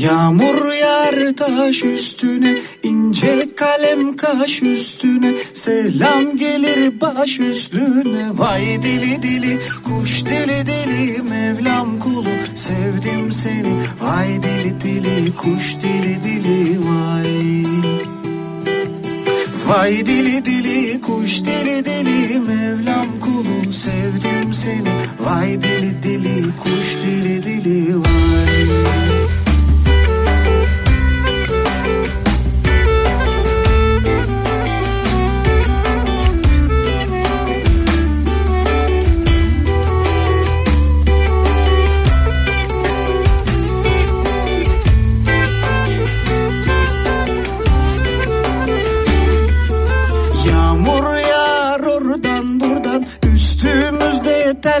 Yağmur yağar taş üstüne ince kalem kaş üstüne. Selam gelir baş üstüne. Vay dili dili kuş dili dili Mevlam kulu sevdim seni. Vay dili dili kuş dili dili vay. Vay dili dili kuş dili dili Mevlam kulu sevdim seni. Vay dili dili kuş dili dili vay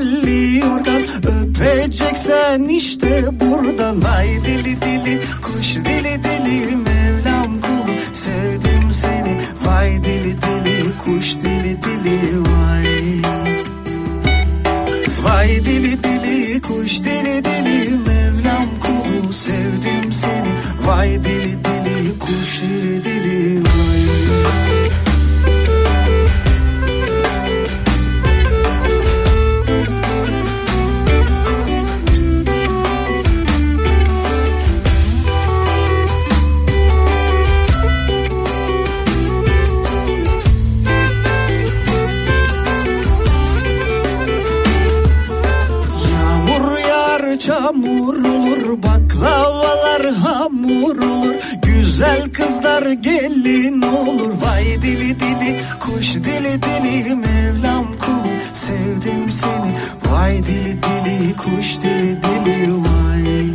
Üstümüzde telli yorgan Öpeceksen işte buradan. Ay dili dili kuş dili dili. Mevlam kulu sevdim seni. Vay dili dili kuş dili dili. Vay. Vay dili dili kuş dili dili kızlar gelin olur vay dili dili kuş dili dili Mevlam kul sevdim seni Vay dili dili kuş dili dili vay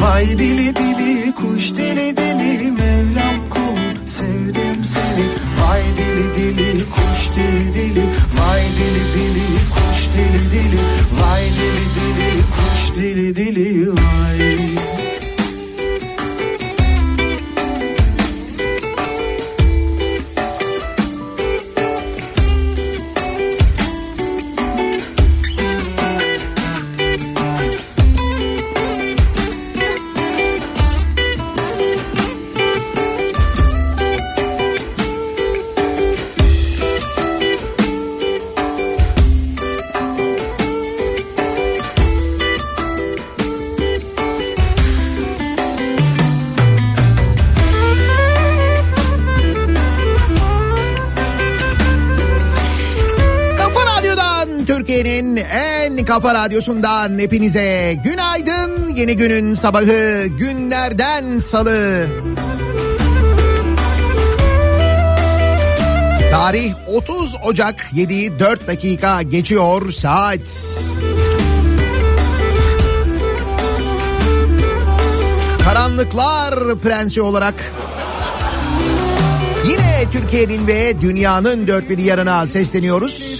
Vay dili dili kuş dili dili Mevlam kul sevdim seni Vay dili dili kuş dili dili Vay dili dili kuş dili dili Vay dili dili kuş dili dili vay Kafa radyosundan hepinize günaydın. Yeni günün sabahı günlerden salı. Tarih 30 Ocak 7 4 dakika geçiyor saat. Karanlıklar prensi olarak yine Türkiye'nin ve dünyanın dört bir yarına sesleniyoruz.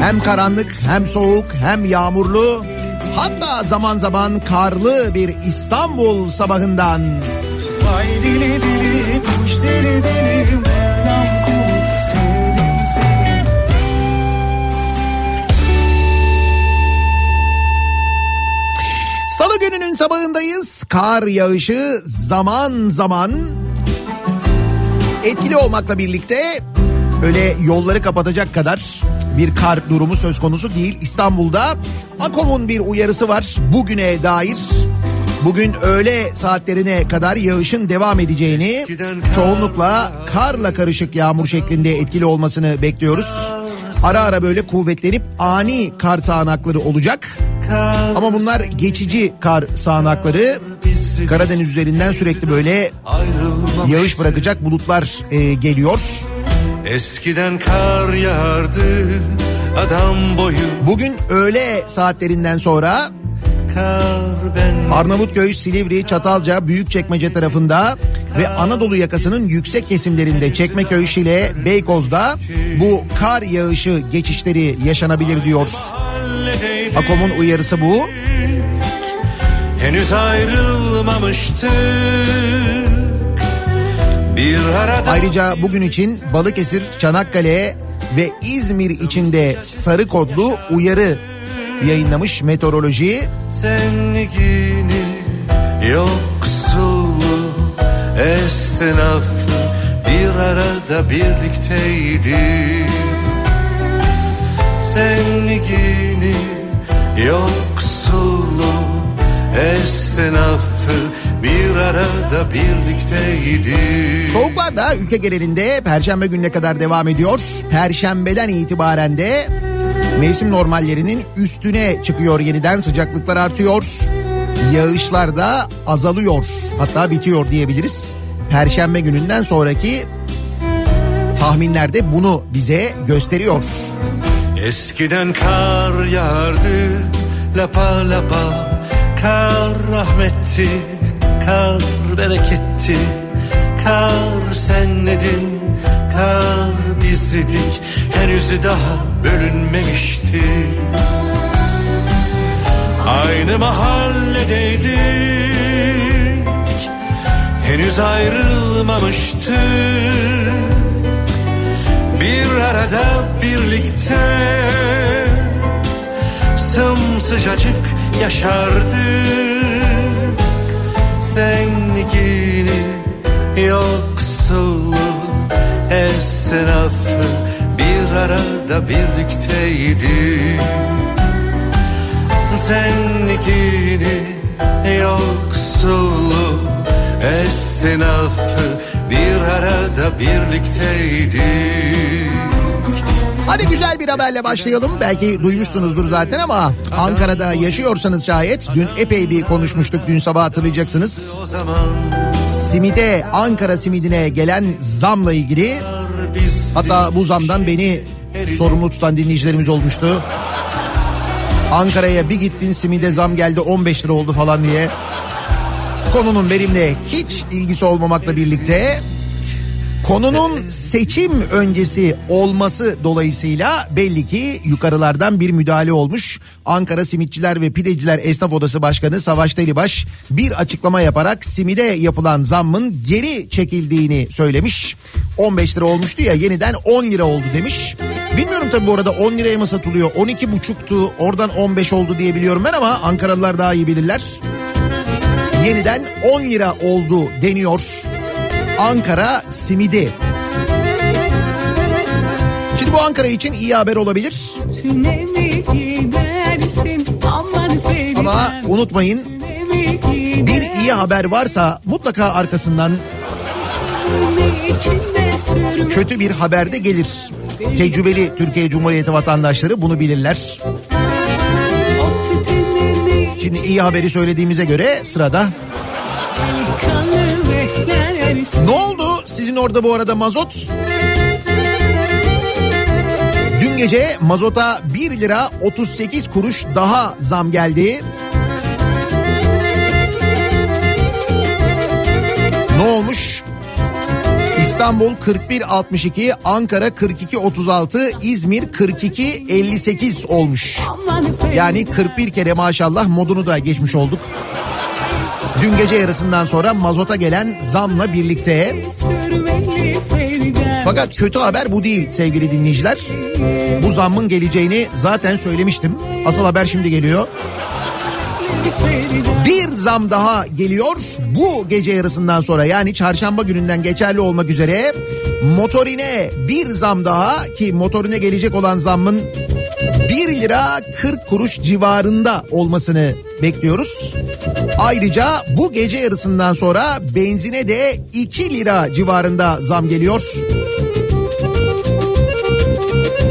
Hem karanlık hem soğuk hem yağmurlu hatta zaman zaman karlı bir İstanbul sabahından Vay dili dili kuş dili dili Mevlam kul sevdim seni Salı gününün sabahındayız. Kar yağışı zaman zaman etkili olmakla birlikte öyle yolları kapatacak kadar bir kar durumu söz konusu değil. İstanbul'da AKOM'un bir uyarısı var bugüne dair. Bugün öğle saatlerine kadar yağışın devam edeceğini, çoğunlukla karla karışık yağmur şeklinde etkili olmasını bekliyoruz. Ara ara böyle kuvvetlenip ani kar sağanakları olacak. Ama bunlar geçici kar sağanakları. Karadeniz üzerinden sürekli böyle yağış bırakacak bulutlar e, geliyor. Eskiden kar yağardı adam boyu Bugün öğle saatlerinden sonra Arnavutköy, Silivri, Çatalca, Büyükçekmece tarafında ve Anadolu yakasının yüksek kesimlerinde Çekmeköy, Şile, Beykoz'da bu kar yağışı geçişleri yaşanabilir diyor. Akom'un uyarısı bu. Henüz arada Ayrıca bugün için Balıkesir, Çanakkale ve İzmir içinde sarı kodlu uyarı yayınlamış meteoroloji. Zenligini yoksulu esnafı bir arada birlikteydi Zenligini yoksulu esnafı bir arada birlikteydi Soğuklar da ülke genelinde perşembe gününe kadar devam ediyor. Perşembeden itibaren de mevsim normallerinin üstüne çıkıyor yeniden sıcaklıklar artıyor. Yağışlar da azalıyor hatta bitiyor diyebiliriz. Perşembe gününden sonraki tahminlerde bunu bize gösteriyor. Eskiden kar yağardı lapa lapa Kar rahmetti, kar bereketti Kar senledin, kar bizdik Henüz daha bölünmemişti. Aynı mahalledeydik Henüz ayrılmamıştık bir arada birlikte Sımsıcacık yaşardık Zenligini yoksulu esnafı Bir arada birlikteydi. Zenligini yoksulu esnafı Bir arada birlikteydik Hadi güzel bir haberle başlayalım. Belki duymuşsunuzdur zaten ama Ankara'da yaşıyorsanız şayet dün epey bir konuşmuştuk dün sabah hatırlayacaksınız. Simide Ankara simidine gelen zamla ilgili hatta bu zamdan beni sorumlu tutan dinleyicilerimiz olmuştu. Ankara'ya bir gittin simide zam geldi 15 lira oldu falan diye. Konunun benimle hiç ilgisi olmamakla birlikte konunun seçim öncesi olması dolayısıyla belli ki yukarılardan bir müdahale olmuş. Ankara Simitçiler ve Pideciler Esnaf Odası Başkanı Savaş Delibaş bir açıklama yaparak simide yapılan zammın geri çekildiğini söylemiş. 15 lira olmuştu ya yeniden 10 lira oldu demiş. Bilmiyorum tabii bu arada 10 liraya mı satılıyor 12 buçuktu oradan 15 oldu diye biliyorum ben ama Ankaralılar daha iyi bilirler. Yeniden 10 lira oldu deniyor. Ankara simidi. Şimdi bu Ankara için iyi haber olabilir. Ama unutmayın bir iyi haber varsa mutlaka arkasından kötü bir haber de gelir. Tecrübeli Türkiye Cumhuriyeti vatandaşları bunu bilirler. Şimdi iyi haberi söylediğimize göre sırada. Ne oldu sizin orada bu arada mazot? Dün gece mazota 1 lira 38 kuruş daha zam geldi. Ne olmuş? İstanbul 41.62, Ankara 42.36, İzmir 42.58 olmuş. Yani 41 kere maşallah modunu da geçmiş olduk. Dün gece yarısından sonra mazota gelen zamla birlikte. Fakat kötü haber bu değil sevgili dinleyiciler. Bu zammın geleceğini zaten söylemiştim. Asıl haber şimdi geliyor. Bir zam daha geliyor bu gece yarısından sonra yani çarşamba gününden geçerli olmak üzere motorine bir zam daha ki motorine gelecek olan zammın 1 lira 40 kuruş civarında olmasını bekliyoruz. Ayrıca bu gece yarısından sonra benzine de 2 lira civarında zam geliyor.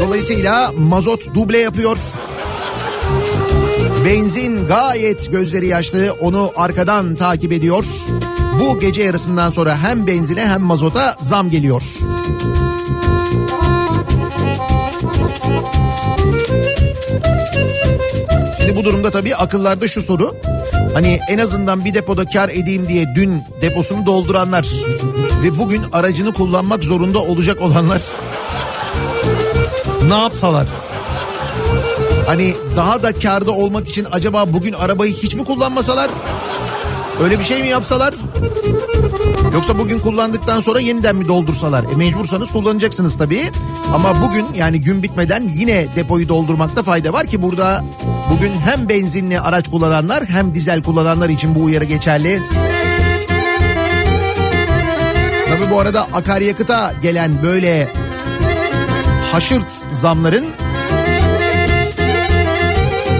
Dolayısıyla mazot duble yapıyor. Benzin gayet gözleri yaşlı onu arkadan takip ediyor. Bu gece yarısından sonra hem benzine hem mazota zam geliyor. Bu durumda tabii akıllarda şu soru. Hani en azından bir depoda kar edeyim diye dün deposunu dolduranlar ve bugün aracını kullanmak zorunda olacak olanlar ne yapsalar? Hani daha da karda olmak için acaba bugün arabayı hiç mi kullanmasalar? Öyle bir şey mi yapsalar? Yoksa bugün kullandıktan sonra yeniden mi doldursalar? E mecbursanız kullanacaksınız tabii. Ama bugün yani gün bitmeden yine depoyu doldurmakta fayda var ki burada bugün hem benzinli araç kullananlar hem dizel kullananlar için bu uyarı geçerli. Tabii bu arada akaryakıta gelen böyle haşırt zamların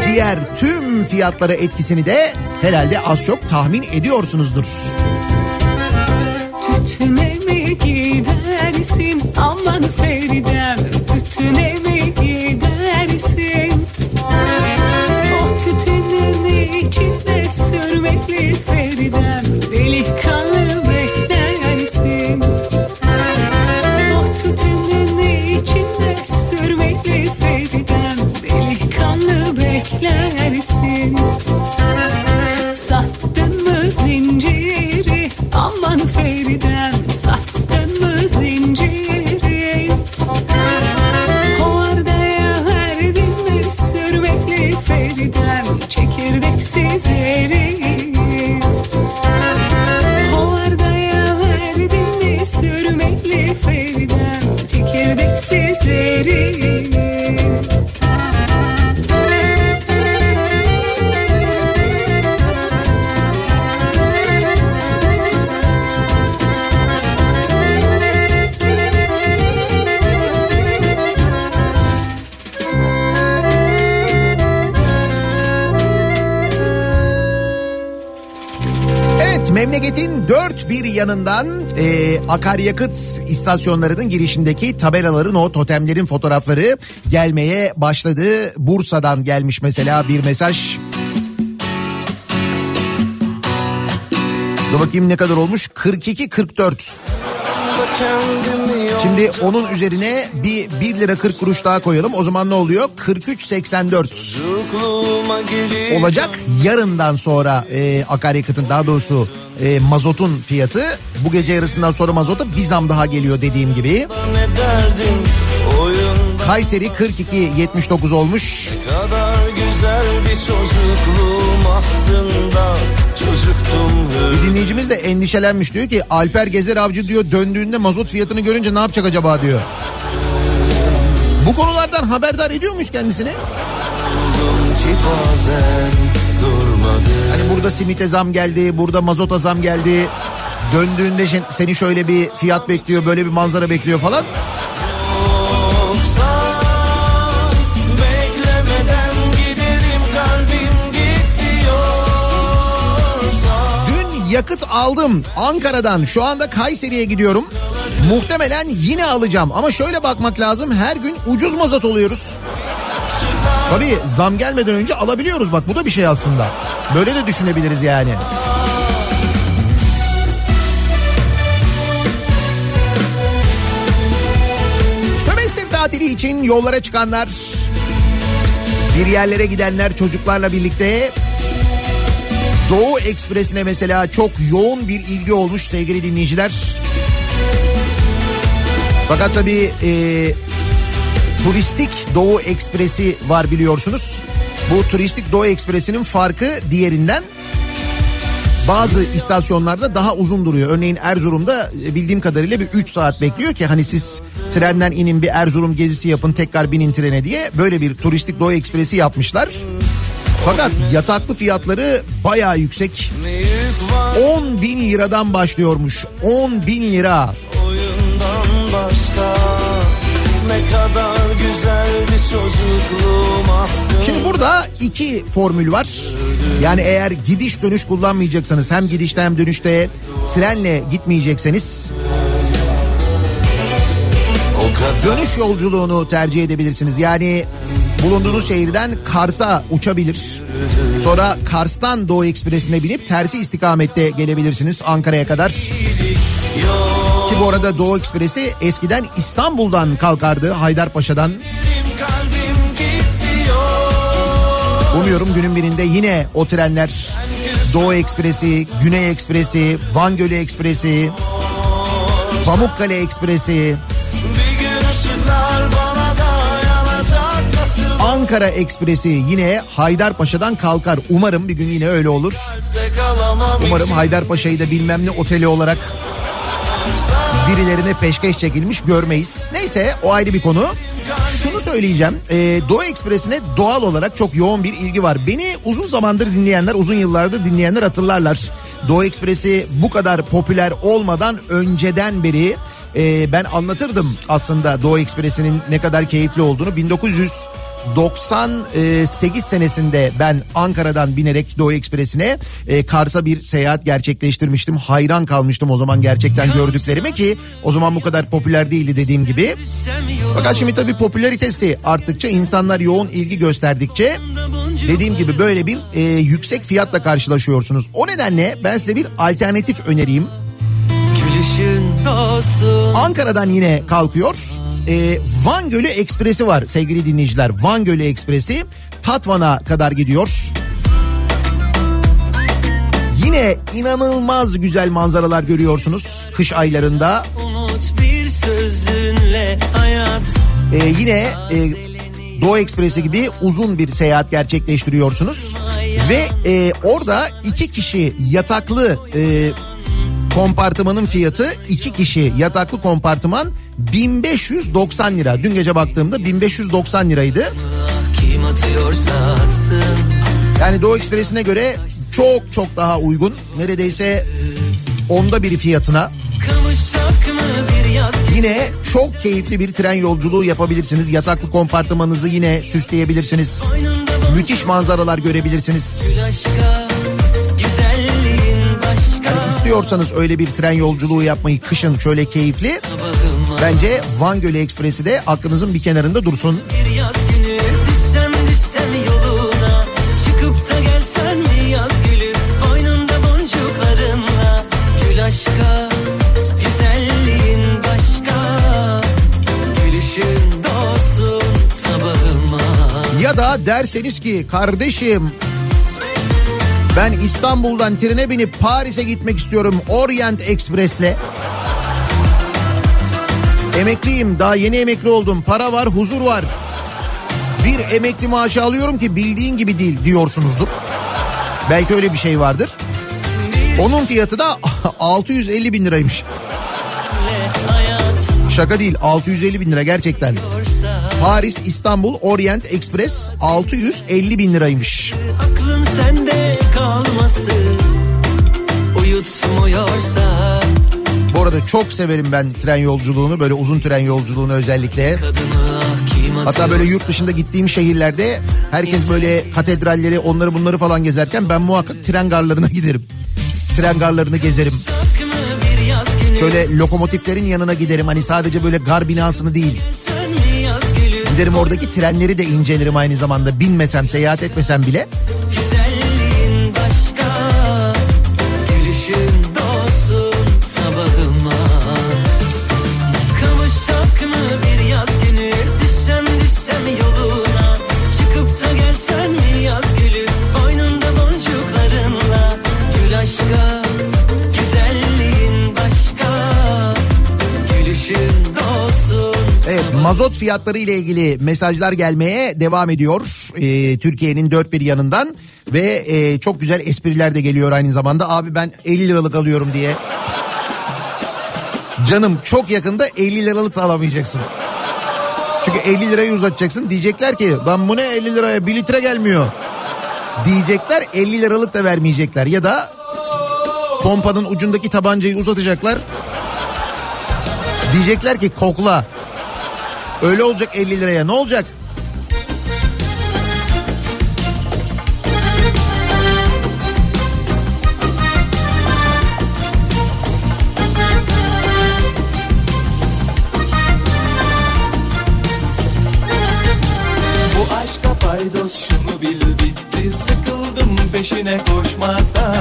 diğer tüm fiyatlara etkisini de herhalde az çok tahmin ediyorsunuzdur. Tütüne mi gidersin aman Feridem içinde sürmekli Feridem Delikanlı beklersin O tütünün içinde sürmekli Feridem Delikanlı beklersin Sattın mı zinciri aman Feridem dört bir yanından e, akaryakıt istasyonlarının girişindeki tabelaların o totemlerin fotoğrafları gelmeye başladı. Bursa'dan gelmiş mesela bir mesaj. Dur bakayım ne kadar olmuş 42-44. Şimdi onun üzerine bir 1 lira 40 kuruş daha koyalım. O zaman ne oluyor? 43.84 olacak. Yarından sonra e, akaryakıtın daha doğrusu e, mazotun fiyatı bu gece yarısından sonra mazota bir zam daha geliyor dediğim gibi. Kayseri 42.79 olmuş. kadar güzel bir çocukluğum aslında çocuktum Bir dinleyicimiz de endişelenmiş diyor ki Alper Gezer Avcı diyor döndüğünde mazot fiyatını görünce ne yapacak acaba diyor. Bu konulardan haberdar ediyor muyuz kendisini? Hani burada simite zam geldi, burada mazota zam geldi. Döndüğünde seni şöyle bir fiyat bekliyor, böyle bir manzara bekliyor falan. Yakıt aldım Ankara'dan şu anda Kayseri'ye gidiyorum. Muhtemelen yine alacağım ama şöyle bakmak lazım her gün ucuz mazot oluyoruz. Tabii zam gelmeden önce alabiliyoruz bak bu da bir şey aslında. Böyle de düşünebiliriz yani. Sömestr tatili için yollara çıkanlar, bir yerlere gidenler çocuklarla birlikte Doğu Ekspresi'ne mesela çok yoğun bir ilgi olmuş sevgili dinleyiciler. Fakat tabii e, turistik Doğu Ekspresi var biliyorsunuz. Bu turistik Doğu Ekspresi'nin farkı diğerinden bazı istasyonlarda daha uzun duruyor. Örneğin Erzurum'da e, bildiğim kadarıyla bir 3 saat bekliyor ki hani siz trenden inin bir Erzurum gezisi yapın tekrar binin trene diye böyle bir turistik Doğu Ekspresi yapmışlar. Fakat yataklı fiyatları bayağı yüksek. ne yük var 10 bin liradan başlıyormuş. 10 bin lira. oyundan başka ne kadar güzeldi çocukluğum aslında Şimdi burada iki formül var. Yani eğer gidiş dönüş kullanmayacaksanız hem gidişte hem dönüşte trenle gitmeyecekseniz dönüş yolculuğunu tercih edebilirsiniz. Yani bulunduğunuz şehirden Kars'a uçabilir. Sonra Kars'tan Doğu Ekspresi'ne binip tersi istikamette gelebilirsiniz Ankara'ya kadar. Ki bu arada Doğu Ekspresi eskiden İstanbul'dan kalkardı Haydarpaşa'dan. Umuyorum günün birinde yine o trenler Doğu Ekspresi, Güney Ekspresi, Van Gölü Ekspresi, Pamukkale Ekspresi, Ankara Ekspresi yine Haydarpaşa'dan kalkar. Umarım bir gün yine öyle olur. Umarım. Haydarpaşa'yı da bilmem ne oteli olarak birilerine peşkeş çekilmiş görmeyiz. Neyse o ayrı bir konu. Şunu söyleyeceğim. Ee, Doğu Ekspresi'ne doğal olarak çok yoğun bir ilgi var. Beni uzun zamandır dinleyenler, uzun yıllardır dinleyenler hatırlarlar. Doğu Ekspresi bu kadar popüler olmadan önceden beri e, ben anlatırdım aslında Doğu Ekspresi'nin ne kadar keyifli olduğunu. 1900 98 senesinde ben Ankara'dan binerek Doğu Ekspresi'ne e, Kars'a bir seyahat gerçekleştirmiştim. Hayran kalmıştım o zaman gerçekten gördüklerime ki o zaman bu kadar popüler değildi dediğim gibi. Fakat şimdi tabii popülaritesi arttıkça insanlar yoğun ilgi gösterdikçe dediğim gibi böyle bir e, yüksek fiyatla karşılaşıyorsunuz. O nedenle ben size bir alternatif önereyim. Ankara'dan yine kalkıyor. Ee, Van Gölü Ekspresi var sevgili dinleyiciler. Van Gölü Ekspresi Tatvan'a kadar gidiyor. Yine inanılmaz güzel manzaralar görüyorsunuz kış aylarında. Umut bir sözünle hayat Ee, yine e, Doğu Ekspresi gibi uzun bir seyahat gerçekleştiriyorsunuz. Ve e, orada iki kişi yataklı e, kompartımanın fiyatı iki kişi yataklı kompartıman 1590 lira. Dün gece baktığımda 1590 liraydı. Yani Doğu Ekspresi'ne göre çok çok daha uygun. Neredeyse onda fiyatına. Bir yaz Yine çok keyifli bir tren yolculuğu yapabilirsiniz. Yataklı kompartımanınızı yine süsleyebilirsiniz. Müthiş manzaralar görebilirsiniz. aşka İstiyorsanız öyle bir tren yolculuğu yapmayı kışın şöyle keyifli. Bence Van Gölü Ekspresi de aklınızın bir kenarında dursun. bir yaz günü Düşsem düşsem yoluna Çıkıp da gelsen mi yaz gülü Boynunda boncuklarınla Gül aşka Güzelliğin başka Gülüşün dolsun sabahıma Ya da derseniz ki kardeşim ben İstanbul'dan trene binip Paris'e gitmek istiyorum Orient Express'le. Emekliyim daha yeni emekli oldum para var huzur var. Bir emekli maaşı alıyorum ki bildiğin gibi değil diyorsunuzdur. Belki öyle bir şey vardır. Onun fiyatı da 650 bin liraymış. Şaka değil 650 bin lira gerçekten. Paris İstanbul Orient Express 650 bin liraymış. Sende kalmasın Uyutmuyorsa Bu arada çok severim ben tren yolculuğunu böyle uzun tren yolculuğunu özellikle. Hatta böyle yurt dışında gittiğim şehirlerde herkes böyle katedralleri onları bunları falan gezerken ben muhakkak tren garlarına giderim. Tren garlarını gezerim. Şöyle lokomotiflerin yanına giderim hani sadece böyle gar binasını değil. Giderim oradaki trenleri de incelerim aynı zamanda binmesem seyahat etmesem bile. Güzelliğin mazot fiyatları ile ilgili mesajlar gelmeye devam ediyor. Ee, Türkiye'nin dört bir yanından ve e, çok güzel espriler de geliyor aynı zamanda. Abi ben 50 liralık alıyorum diye. Canım çok yakında 50 liralık da alamayacaksın. Çünkü 50 lirayı uzatacaksın diyecekler ki ben bu ne 50 liraya 1 litre gelmiyor. Diyecekler 50 liralık da vermeyecekler ya da pompanın ucundaki tabancayı uzatacaklar. Diyecekler ki kokla. Öyle olacak 50 liraya. Ne olacak? Bu aşka paydos şunu bil bitti. Sıkıldım peşine koşmaktan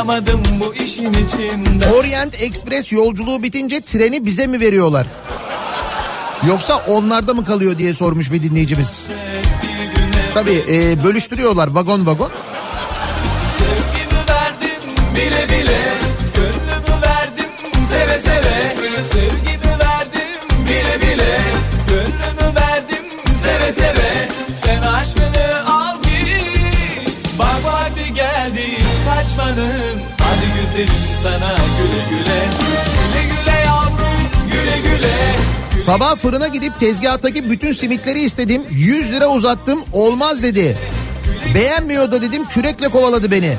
Çıkamadım bu işin içinden Orient Express yolculuğu bitince treni bize mi veriyorlar? Yoksa onlarda mı kalıyor diye sormuş bir dinleyicimiz. Tabii e, bölüştürüyorlar vagon vagon. Kaçmanın Hadi güzelim sana güle güle Güle güle yavrum güle güle Sabah fırına gidip tezgahtaki bütün simitleri istedim. 100 lira uzattım olmaz dedi. Beğenmiyor da dedim kürekle kovaladı beni.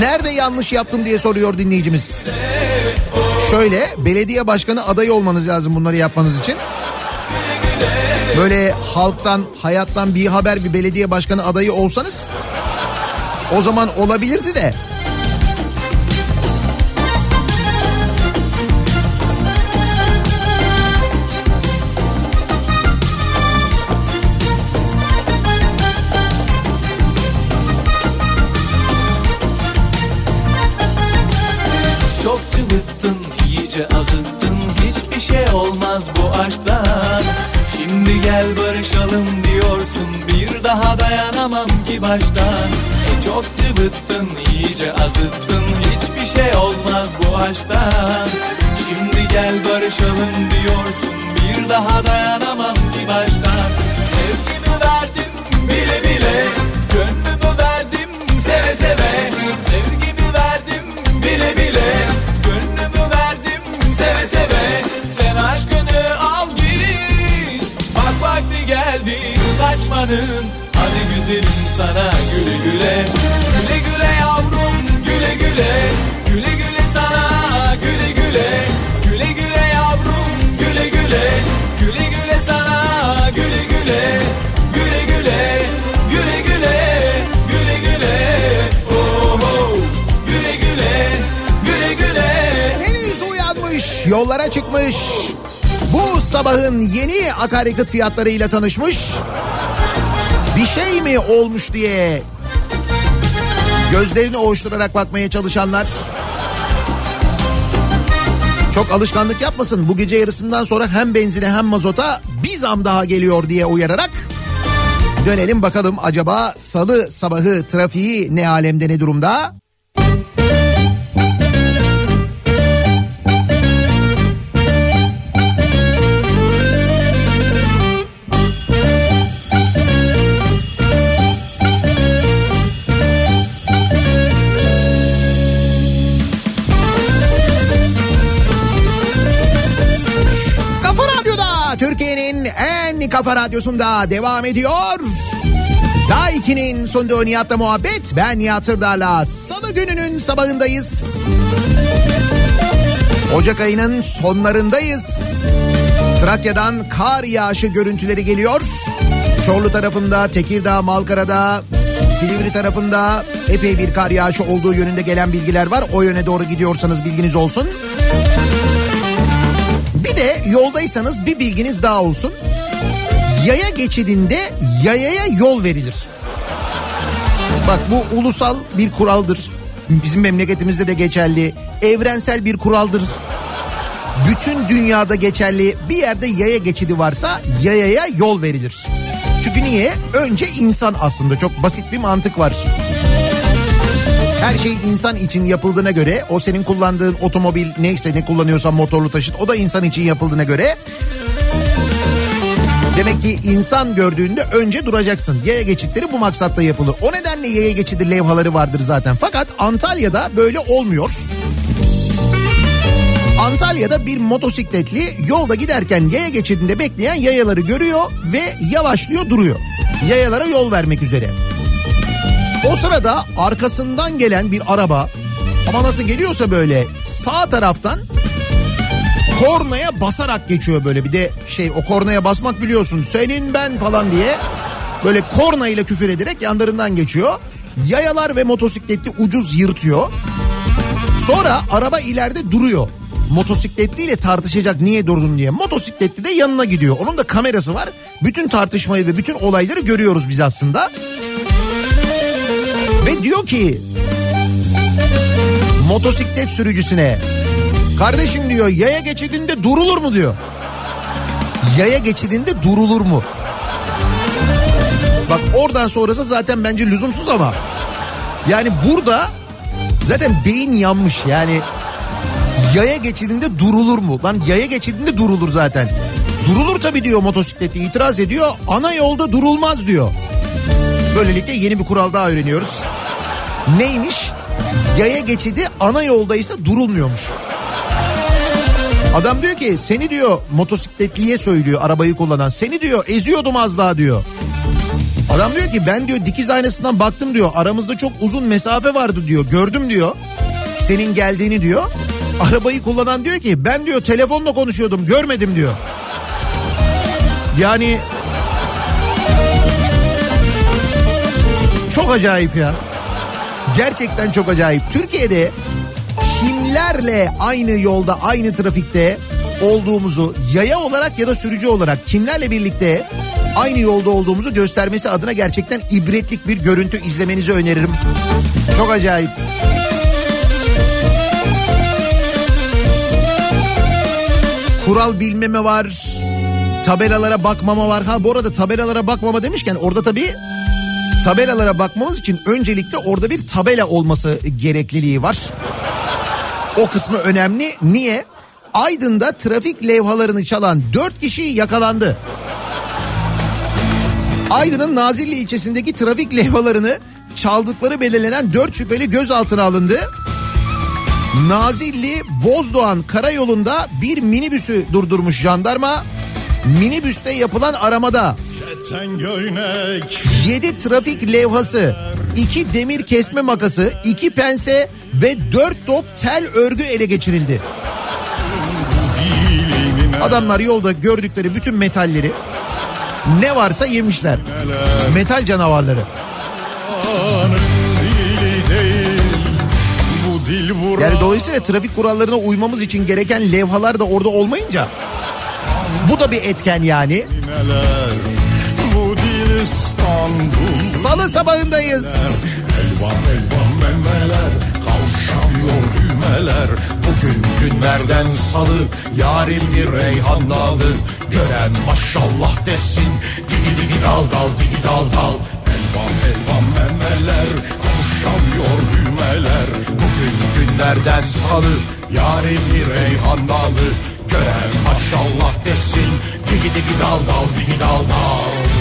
Nerede yanlış yaptım diye soruyor dinleyicimiz. Şöyle belediye başkanı adayı olmanız lazım bunları yapmanız için. Böyle halktan hayattan bir haber bir belediye başkanı adayı olsanız o zaman olabilirdi de. Çok cıvıttın iyice azıttın. Hiçbir şey olmaz bu aşktan. Şimdi gel barışalım diyorsun. Bir daha dayanamam ki baştan Çok cıvıttın iyice azıttın. Hiçbir şey olmaz bu aşktan Şimdi gel barışalım diyorsun. Bir daha dayanamam ki baştan Sevgimi verdim bile bile. Gönlümü verdim seve seve. Sevgimi verdim bile bile. Gönlümü verdim seve seve. Sen aşkını al git. Bak vakti geldi kaçmanın Hadi güzelim sana güle güle Güle güle yavrum güle güle Güle güle sana güle güle Güle güle yavrum güle güle Güle güle sana güle güle Güle güle güle güle Güle güle oh, oh. Güle güle güle güle Henüz uyanmış, yollara çıkmış. Bu sabahın yeni akaryakıt fiyatlarıyla tanışmış. Bir şey mi olmuş diye gözlerini ovuşturarak bakmaya çalışanlar. Çok alışkanlık yapmasın. Bu gece yarısından sonra hem benzine hem mazota bir zam daha geliyor diye uyararak dönelim bakalım acaba salı sabahı trafiği ne alemde ne durumda? Kafa radyosunda devam ediyor. Daiki'nin sunduğu Nihat'la muhabbet. Ben Nihat Sırdar'la salı gününün sabahındayız. Ocak ayının sonlarındayız. Trakya'dan kar yağışı görüntüleri geliyor. Çorlu tarafında, Tekirdağ, Malkara'da, Silivri tarafında epey bir kar yağışı olduğu yönünde gelen bilgiler var. O yöne doğru gidiyorsanız bilginiz olsun. Bir de yoldaysanız bir bilginiz daha olsun. Yaya geçidinde yayaya yol verilir. Bak bu ulusal bir kuraldır. Bizim memleketimizde de geçerli. Evrensel bir kuraldır. Bütün dünyada geçerli bir yerde yaya geçidi varsa yayaya yol verilir. Çünkü niye? Önce insan aslında çok basit bir mantık var. Her şey insan için yapıldığına göre o senin kullandığın otomobil ne işte ne kullanıyorsan motorlu taşıt o da insan için yapıldığına göre Demek ki insan gördüğünde önce duracaksın. Yaya geçitleri bu maksatla yapılır. O nedenle yaya geçidi levhaları vardır zaten. Fakat Antalya'da böyle olmuyor. Antalya'da bir motosikletli yolda giderken yaya geçidinde bekleyen yayaları görüyor ve yavaşlıyor duruyor. Yayalara yol vermek üzere. O sırada arkasından gelen bir araba ama nasıl geliyorsa böyle sağ taraftan kornaya basarak geçiyor böyle bir de şey o kornaya basmak biliyorsun senin ben falan diye böyle korna ile küfür ederek yanlarından geçiyor. Yayalar ve motosikletli ucuz yırtıyor. Sonra araba ileride duruyor. Motosikletliyle tartışacak niye durdun diye. Motosikletli de yanına gidiyor. Onun da kamerası var. Bütün tartışmayı ve bütün olayları görüyoruz biz aslında. Ve diyor ki motosiklet sürücüsüne kardeşim diyor yaya geçidinde durulur mu diyor. Yaya geçidinde durulur mu? Bak oradan sonrası zaten bence lüzumsuz ama yani burada zaten beyin yanmış yani yaya geçidinde durulur mu? Lan yaya geçidinde durulur zaten. Durulur tabii diyor motosikletli itiraz ediyor. Ana yolda durulmaz diyor. Böylelikle yeni bir kural daha öğreniyoruz. Neymiş? Yaya geçidi ana yoldaysa durulmuyormuş. Adam diyor ki seni diyor motosikletliye söylüyor arabayı kullanan. Seni diyor eziyordum az daha diyor. Adam diyor ki ben diyor dikiz aynasından baktım diyor. Aramızda çok uzun mesafe vardı diyor. Gördüm diyor. Senin geldiğini diyor. Arabayı kullanan diyor ki ben diyor telefonla konuşuyordum görmedim diyor. Yani çok acayip ya. Gerçekten çok acayip. Türkiye'de kimlerle aynı yolda aynı trafikte olduğumuzu yaya olarak ya da sürücü olarak kimlerle birlikte aynı yolda olduğumuzu göstermesi adına gerçekten ibretlik bir görüntü izlemenizi öneririm. Çok acayip. Kural bilmeme var. Tabelalara bakmama var. Ha bu arada tabelalara bakmama demişken orada tabii tabelalara bakmamız için öncelikle orada bir tabela olması gerekliliği var. O kısmı önemli. Niye? Aydın'da trafik levhalarını çalan 4 kişi yakalandı. Aydın'ın Nazilli ilçesindeki trafik levhalarını çaldıkları belirlenen 4 şüpheli gözaltına alındı. Nazilli Bozdoğan karayolunda bir minibüsü durdurmuş jandarma. Minibüste yapılan aramada 7 trafik levhası, 2 demir kesme makası, 2 pense ve 4 top tel örgü ele geçirildi. Adamlar yolda gördükleri bütün metalleri ne varsa yemişler. Metal canavarları. Yani dolayısıyla trafik kurallarına uymamız için gereken levhalar da orada olmayınca bu da bir etken yani. Salı sabahındayız. Elvan elvan memeler Kavşamıyor düğmeler Bugün günlerden salı. Yarim bir reyhan dalı. Gören maşallah desin. Digi digi dal dal digi dal dal. Elvan elvan memeler Kavşamıyor düğmeler. Bugün günlerden salı. Yarim bir reyhan dalı. Gören maşallah desin. Digi digi dal dal digi dal dal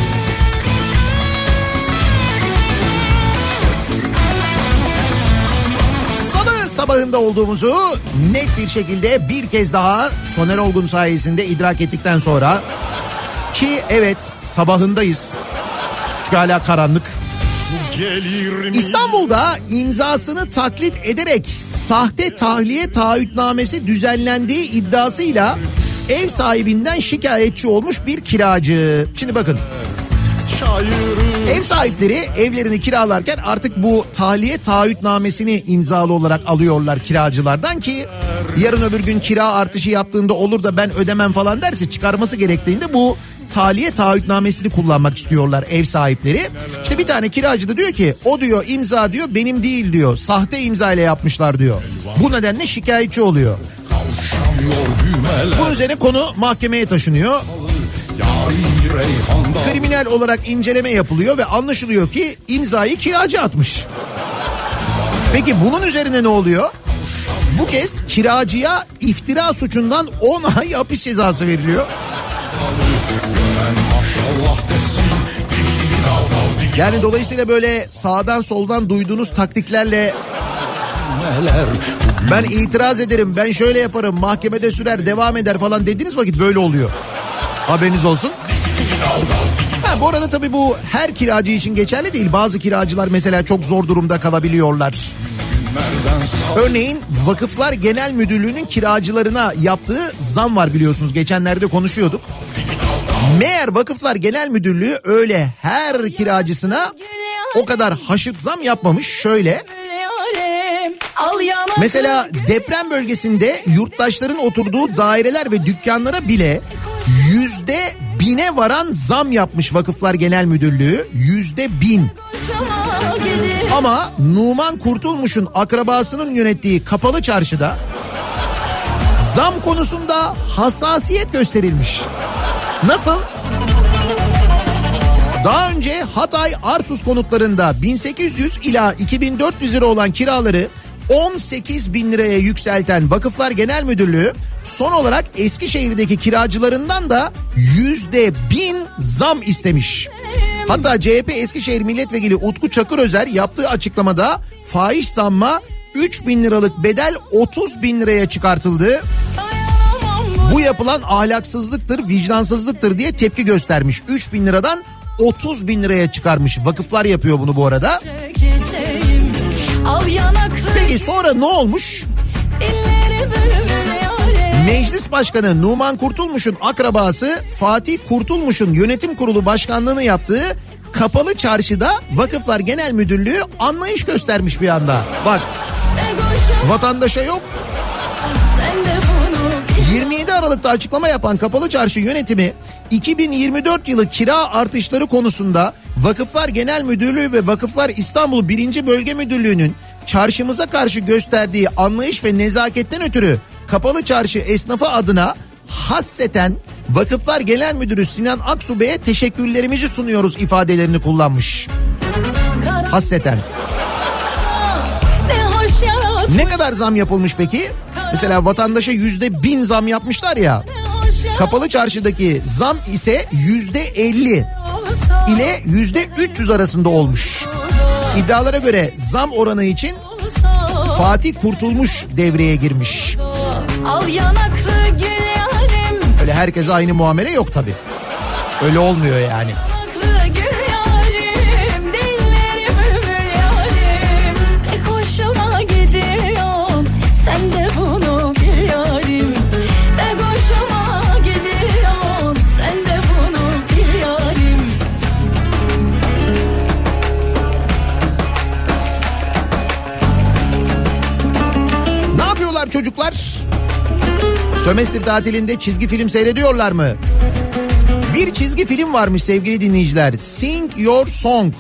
sabahında olduğumuzu net bir şekilde bir kez daha Soner Olgun sayesinde idrak ettikten sonra ki evet sabahındayız. Çünkü hala karanlık. İstanbul'da imzasını taklit ederek sahte tahliye taahhütnamesi düzenlendiği iddiasıyla ev sahibinden şikayetçi olmuş bir kiracı. Şimdi bakın Çayırı Ev sahipleri evlerini kiralarken artık bu tahliye taahhütnamesini imzalı olarak alıyorlar kiracılardan ki yarın öbür gün kira artışı yaptığında olur da ben ödemem falan derse çıkarması gerektiğinde bu tahliye taahhütnamesini kullanmak istiyorlar ev sahipleri. İşte bir tane kiracı da diyor ki o diyor imza diyor benim değil diyor sahte imza ile yapmışlar diyor. Bu nedenle şikayetçi oluyor. Bunun üzerine konu mahkemeye taşınıyor. Yarim Kriminal olarak inceleme yapılıyor ve anlaşılıyor ki imzayı kiracı atmış. Peki bunun üzerine ne oluyor? Bu kez kiracıya iftira suçundan 10 ay hapis cezası veriliyor. Yani dolayısıyla böyle sağdan soldan duyduğunuz taktiklerle ben itiraz ederim, ben şöyle yaparım, mahkemede sürer, devam eder falan dediğiniz vakit böyle oluyor. Haberiniz olsun. Ha, bu arada tabii bu her kiracı için geçerli değil. Bazı kiracılar mesela çok zor durumda kalabiliyorlar. Örneğin Vakıflar Genel Müdürlüğü'nün kiracılarına yaptığı zam var biliyorsunuz. Geçenlerde konuşuyorduk. Meğer Vakıflar Genel Müdürlüğü öyle her kiracısına o kadar haşıt zam yapmamış. Şöyle mesela deprem bölgesinde yurttaşların oturduğu daireler ve dükkanlara bile yüzde bine varan zam yapmış Vakıflar Genel Müdürlüğü. Yüzde bin. Ama Numan Kurtulmuş'un akrabasının yönettiği kapalı çarşıda zam konusunda hassasiyet gösterilmiş. Nasıl? Daha önce Hatay Arsus konutlarında 1800 ila 2400 lira olan kiraları 18 bin liraya yükselten Vakıflar Genel Müdürlüğü son olarak Eskişehir'deki kiracılarından da yüzde bin zam istemiş. Hatta CHP Eskişehir Milletvekili Utku Çakırözer yaptığı açıklamada fahiş zamma 3 bin liralık bedel 30 bin liraya çıkartıldı. bu yapılan ahlaksızlıktır, vicdansızlıktır diye tepki göstermiş. 3 bin liradan 30 bin liraya çıkarmış. Vakıflar yapıyor bunu bu arada. çekeceğim Peki sonra ne olmuş? Meclis Başkanı Numan Kurtulmuş'un akrabası Fatih Kurtulmuş'un yönetim kurulu başkanlığını yaptığı Kapalı Çarşı'da Vakıflar Genel Müdürlüğü anlayış göstermiş bir anda. Bak vatandaşa yok. Sen de bunu 27 Aralık'ta açıklama yapan Kapalı Çarşı yönetimi 2024 yılı kira artışları konusunda Vakıflar Genel Müdürlüğü ve Vakıflar İstanbul 1. Bölge Müdürlüğü'nün çarşımıza karşı gösterdiği anlayış ve nezaketten ötürü Kapalı Çarşı esnafı adına hasseten Vakıflar Genel Müdürü Sinan Aksu Bey'e teşekkürlerimizi sunuyoruz ifadelerini kullanmış. Hasseten. Ne kadar zam yapılmış peki? Mesela vatandaşa yüzde bin zam yapmışlar ya. Kapalı çarşıdaki zam ise yüzde 50 olsa ile yüzde 300 arasında olmuş. İddialara göre zam oranı için Fatih Kurtulmuş devreye girmiş. Öyle herkese aynı muamele yok tabi. Öyle olmuyor yani. Yapıyorlar çocuklar? Sömestr tatilinde çizgi film seyrediyorlar mı? Bir çizgi film varmış sevgili dinleyiciler. Sing Your Song.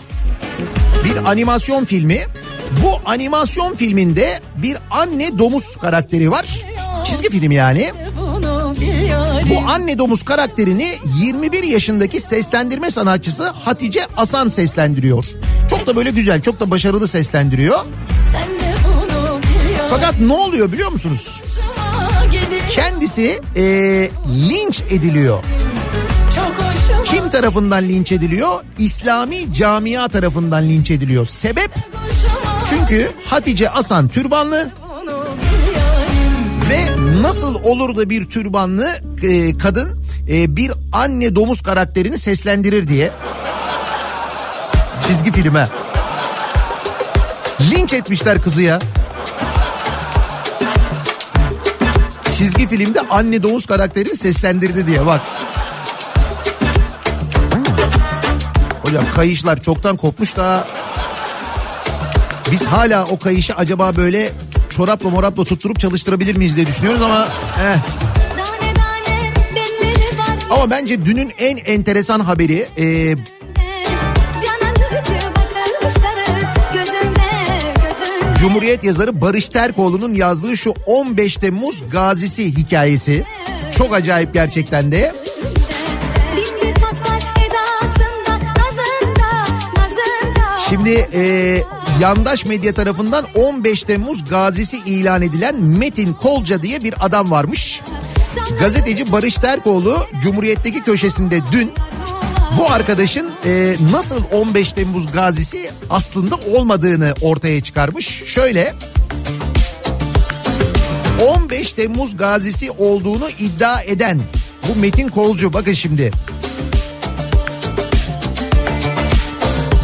Bir animasyon filmi. Bu animasyon filminde bir anne domuz karakteri var. Çizgi film yani. Bu anne domuz karakterini 21 yaşındaki seslendirme sanatçısı Hatice Asan seslendiriyor. Çok da böyle güzel, çok da başarılı seslendiriyor. Fakat ne oluyor biliyor musunuz? Kendisi e, linç ediliyor. Kim tarafından linç ediliyor? İslami camia tarafından linç ediliyor. Sebep? Çünkü Hatice Asan türbanlı ve nasıl olur da bir türbanlı e, kadın e, bir anne domuz karakterini seslendirir diye. Çizgi filme. Linç etmişler kızı ya. Çizgi filmde anne domuz karakterini seslendirdi diye bak. Hocam kayışlar çoktan kopmuş da biz hala o kayışı acaba böyle çorapla morapla tutturup çalıştırabilir miyiz diye düşünüyoruz ama eh. Ama bence dünün en enteresan haberi e, Cumhuriyet yazarı Barış Terkoğlu'nun yazdığı şu 15 Temmuz gazisi hikayesi. Çok acayip gerçekten de. Şimdi e, yandaş medya tarafından 15 Temmuz gazisi ilan edilen Metin Kolca diye bir adam varmış. Gazeteci Barış Terkoğlu Cumhuriyet'teki köşesinde dün bu arkadaşın e, nasıl 15 Temmuz gazisi aslında olmadığını ortaya çıkarmış. Şöyle 15 Temmuz gazisi olduğunu iddia eden bu Metin Kolcu bakın şimdi.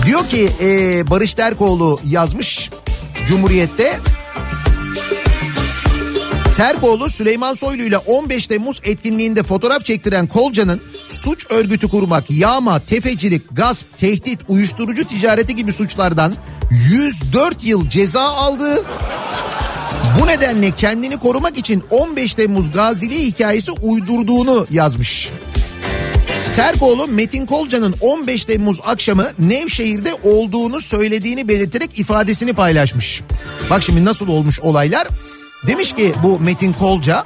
Diyor ki e, Barış Terkoğlu yazmış Cumhuriyet'te Terkoğlu Süleyman Soylu ile 15 Temmuz etkinliğinde fotoğraf çektiren Kolca'nın suç örgütü kurmak, yağma, tefecilik, gasp, tehdit, uyuşturucu ticareti gibi suçlardan 104 yıl ceza aldığı bu nedenle kendini korumak için 15 Temmuz gaziliği hikayesi uydurduğunu yazmış. Terkoğlu Metin Kolca'nın 15 Temmuz akşamı Nevşehir'de olduğunu söylediğini belirterek ifadesini paylaşmış. Bak şimdi nasıl olmuş olaylar. Demiş ki bu Metin Kolca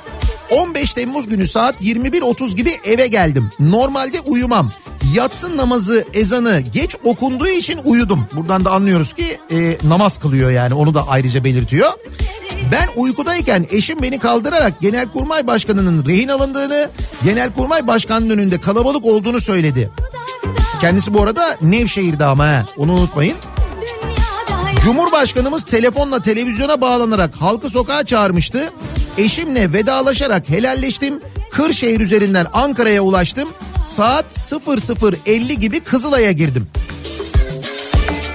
15 Temmuz günü saat 21.30 gibi eve geldim. Normalde uyumam. Yatsı namazı ezanı geç okunduğu için uyudum. Buradan da anlıyoruz ki e, namaz kılıyor yani onu da ayrıca belirtiyor. Ben uykudayken eşim beni kaldırarak Genelkurmay Başkanı'nın rehin alındığını, Genelkurmay Başkanı'nın önünde kalabalık olduğunu söyledi. Kendisi bu arada Nevşehir'de ama he, onu unutmayın. Cumhurbaşkanımız telefonla televizyona bağlanarak halkı sokağa çağırmıştı. Eşimle vedalaşarak helalleştim. Kırşehir üzerinden Ankara'ya ulaştım. Saat 00.50 gibi Kızılay'a girdim.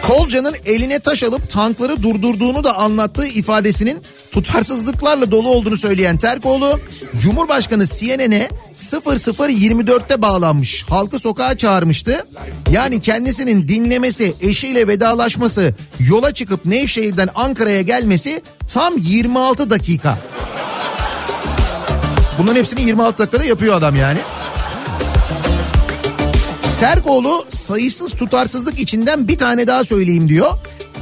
Kolca'nın eline taş alıp tankları durdurduğunu da anlattığı ifadesinin tutarsızlıklarla dolu olduğunu söyleyen Terkoğlu, Cumhurbaşkanı CNN'e 0024'te bağlanmış, halkı sokağa çağırmıştı. Yani kendisinin dinlemesi, eşiyle vedalaşması, yola çıkıp Nevşehir'den Ankara'ya gelmesi tam 26 dakika. Bunların hepsini 26 dakikada yapıyor adam yani. Terkoğlu sayısız tutarsızlık içinden bir tane daha söyleyeyim diyor.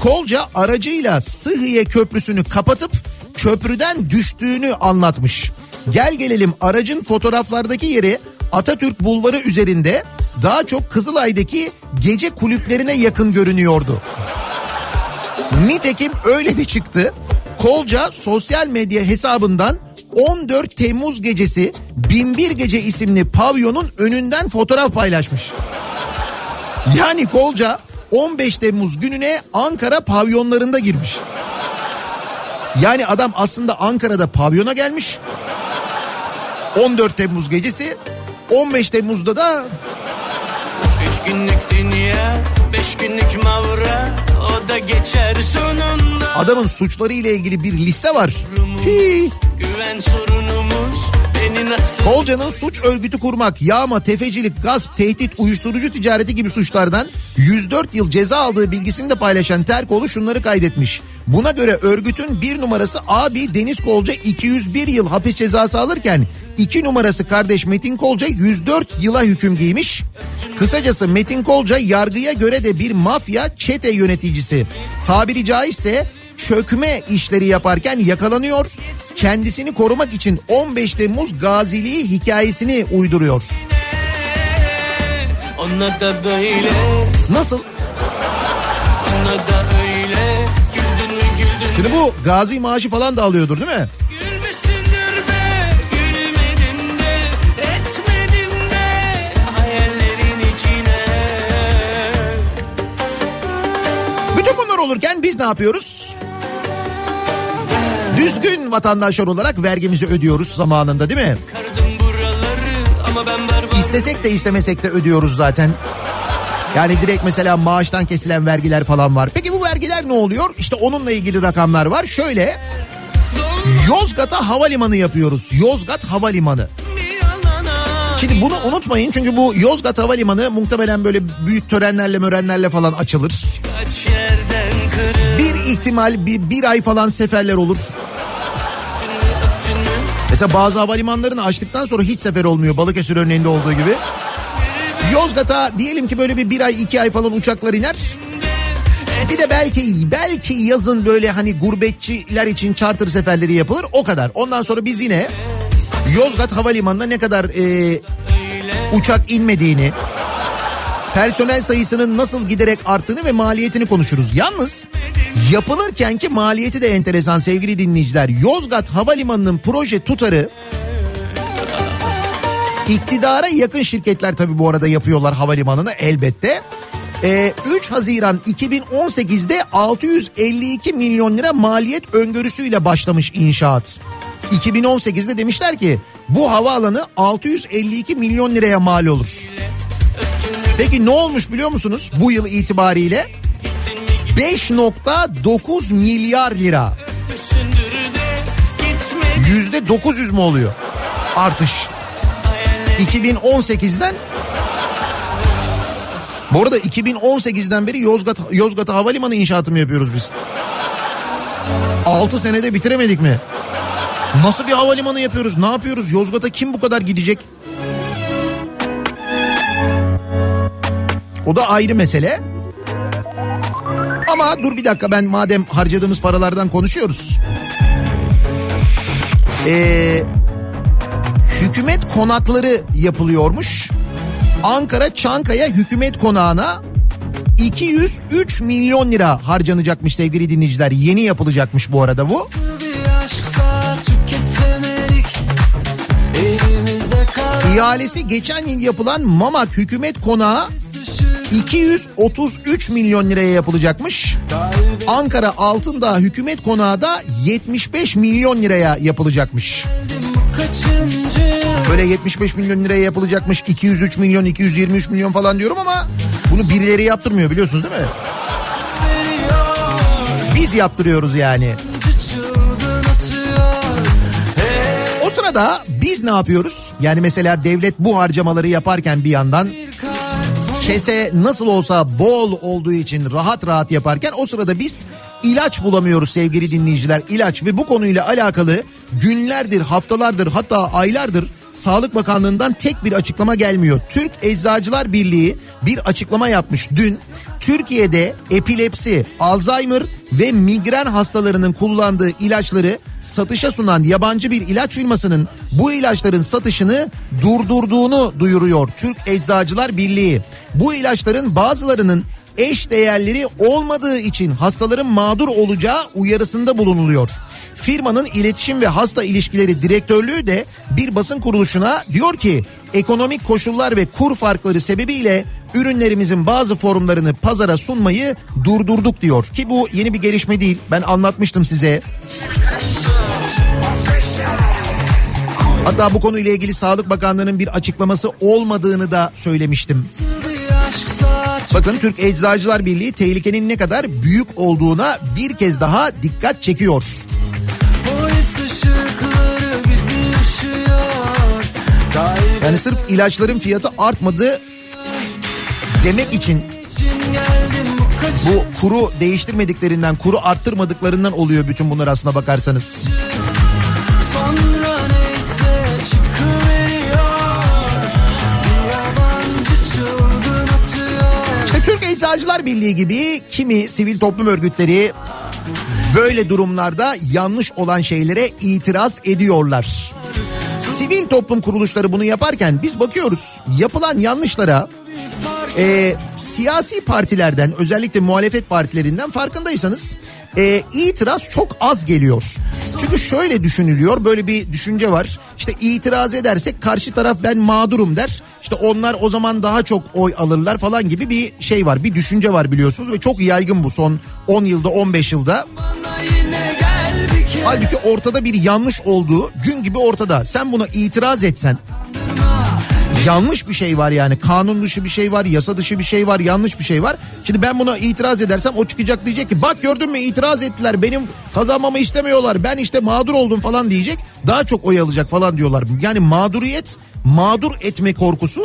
Kolca aracıyla Sıhhiye Köprüsü'nü kapatıp köprüden düştüğünü anlatmış. Gel gelelim aracın fotoğraflardaki yeri Atatürk Bulvarı üzerinde daha çok Kızılay'daki gece kulüplerine yakın görünüyordu. Nitekim öyle de çıktı. Kolca sosyal medya hesabından 14 Temmuz gecesi Binbir Gece isimli pavyonun önünden fotoğraf paylaşmış. Yani Kolca 15 Temmuz gününe Ankara pavyonlarında girmiş. Yani adam aslında Ankara'da pavyona gelmiş. 14 Temmuz gecesi 15 Temmuz'da da Üç günlük dünya, beş günlük mavra da geçer sonunda adamın suçları ile ilgili bir liste var. Hi. Güven sorunumuz Kolca'nın suç örgütü kurmak, yağma, tefecilik, gasp, tehdit, uyuşturucu ticareti gibi suçlardan 104 yıl ceza aldığı bilgisini de paylaşan Terkoğlu şunları kaydetmiş. Buna göre örgütün bir numarası abi Deniz Kolca 201 yıl hapis cezası alırken iki numarası kardeş Metin Kolca 104 yıla hüküm giymiş. Kısacası Metin Kolca yargıya göre de bir mafya çete yöneticisi. Tabiri caizse çökme işleri yaparken yakalanıyor. Kendisini korumak için 15 Temmuz gaziliği hikayesini uyduruyor. Ona da böyle, Nasıl? ona da öyle Güldün mü güldün Şimdi bu gazi maaşı falan da alıyordur değil mi? Olurken biz ne yapıyoruz? Düzgün vatandaşlar olarak vergimizi ödüyoruz zamanında değil mi? İstesek de istemesek de ödüyoruz zaten. Yani direkt mesela maaştan kesilen vergiler falan var. Peki bu vergiler ne oluyor? İşte onunla ilgili rakamlar var. Şöyle Yozgat'a havalimanı yapıyoruz. Yozgat Havalimanı. Şimdi bunu unutmayın çünkü bu Yozgat Havalimanı muhtemelen böyle büyük törenlerle mörenlerle falan açılır. Bir ihtimal bir, bir ay falan seferler olur. Mesela bazı havalimanlarını açtıktan sonra hiç sefer olmuyor Balıkesir örneğinde olduğu gibi. Yozgat'a diyelim ki böyle bir bir ay iki ay falan uçaklar iner. Bir de belki belki yazın böyle hani gurbetçiler için charter seferleri yapılır o kadar. Ondan sonra biz yine Yozgat Havalimanı'na ne kadar e, uçak inmediğini, personel sayısının nasıl giderek arttığını ve maliyetini konuşuruz. Yalnız yapılırken ki maliyeti de enteresan sevgili dinleyiciler. Yozgat Havalimanı'nın proje tutarı iktidara yakın şirketler tabii bu arada yapıyorlar havalimanını elbette. Ee, 3 Haziran 2018'de 652 milyon lira maliyet öngörüsüyle başlamış inşaat. 2018'de demişler ki bu havaalanı 652 milyon liraya mal olur. Peki ne olmuş biliyor musunuz bu yıl itibariyle? 5.9 milyar lira. Yüzde 900 mü oluyor? Artış. 2018'den bu arada 2018'den beri Yozgat Yozgat'a havalimanı inşaatı mı yapıyoruz biz? 6 senede bitiremedik mi? Nasıl bir havalimanı yapıyoruz? Ne yapıyoruz? Yozgat'a kim bu kadar gidecek? O da ayrı mesele. Ama dur bir dakika ben madem harcadığımız paralardan konuşuyoruz. Ee, hükümet konakları yapılıyormuş. Ankara Çankaya Hükümet Konağı'na 203 milyon lira harcanacakmış sevgili dinleyiciler. Yeni yapılacakmış bu arada bu. İhalesi geçen yıl yapılan Mamak Hükümet Konağı 233 milyon liraya yapılacakmış. Ankara Altındağ Hükümet Konağı da 75 milyon liraya yapılacakmış. Böyle 75 milyon liraya yapılacakmış 203 milyon 223 milyon falan diyorum ama bunu birileri yaptırmıyor biliyorsunuz değil mi? Biz yaptırıyoruz yani. O sırada biz ne yapıyoruz? Yani mesela devlet bu harcamaları yaparken bir yandan kese nasıl olsa bol olduğu için rahat rahat yaparken o sırada biz ilaç bulamıyoruz sevgili dinleyiciler. İlaç ve bu konuyla alakalı günlerdir, haftalardır hatta aylardır Sağlık Bakanlığı'ndan tek bir açıklama gelmiyor. Türk Eczacılar Birliği bir açıklama yapmış dün. Türkiye'de epilepsi, Alzheimer ve migren hastalarının kullandığı ilaçları satışa sunan yabancı bir ilaç firmasının bu ilaçların satışını durdurduğunu duyuruyor Türk Eczacılar Birliği. Bu ilaçların bazılarının eş değerleri olmadığı için hastaların mağdur olacağı uyarısında bulunuluyor. Firmanın iletişim ve hasta ilişkileri direktörlüğü de bir basın kuruluşuna diyor ki ekonomik koşullar ve kur farkları sebebiyle ürünlerimizin bazı formlarını pazara sunmayı durdurduk diyor. Ki bu yeni bir gelişme değil. Ben anlatmıştım size. Hatta bu konuyla ilgili Sağlık Bakanlığı'nın bir açıklaması olmadığını da söylemiştim. Bakın Türk Eczacılar Birliği tehlikenin ne kadar büyük olduğuna bir kez daha dikkat çekiyor. Yani sırf ilaçların fiyatı artmadı demek için bu kuru değiştirmediklerinden, kuru arttırmadıklarından oluyor bütün bunlar aslına bakarsanız. Sonra neyse Türk Eczacılar Birliği gibi kimi sivil toplum örgütleri böyle durumlarda yanlış olan şeylere itiraz ediyorlar. Sivil toplum kuruluşları bunu yaparken biz bakıyoruz yapılan yanlışlara e, siyasi partilerden özellikle muhalefet partilerinden farkındaysanız e, itiraz çok az geliyor. Çünkü şöyle düşünülüyor böyle bir düşünce var işte itiraz edersek karşı taraf ben mağdurum der işte onlar o zaman daha çok oy alırlar falan gibi bir şey var bir düşünce var biliyorsunuz ve çok yaygın bu son 10 yılda 15 yılda. Halbuki ortada bir yanlış olduğu gün gibi ortada. Sen buna itiraz etsen yanlış bir şey var yani. Kanun dışı bir şey var, yasa dışı bir şey var, yanlış bir şey var. Şimdi ben buna itiraz edersem o çıkacak diyecek ki bak gördün mü itiraz ettiler. Benim kazanmamı istemiyorlar. Ben işte mağdur oldum falan diyecek. Daha çok oy alacak falan diyorlar. Yani mağduriyet, mağdur etme korkusu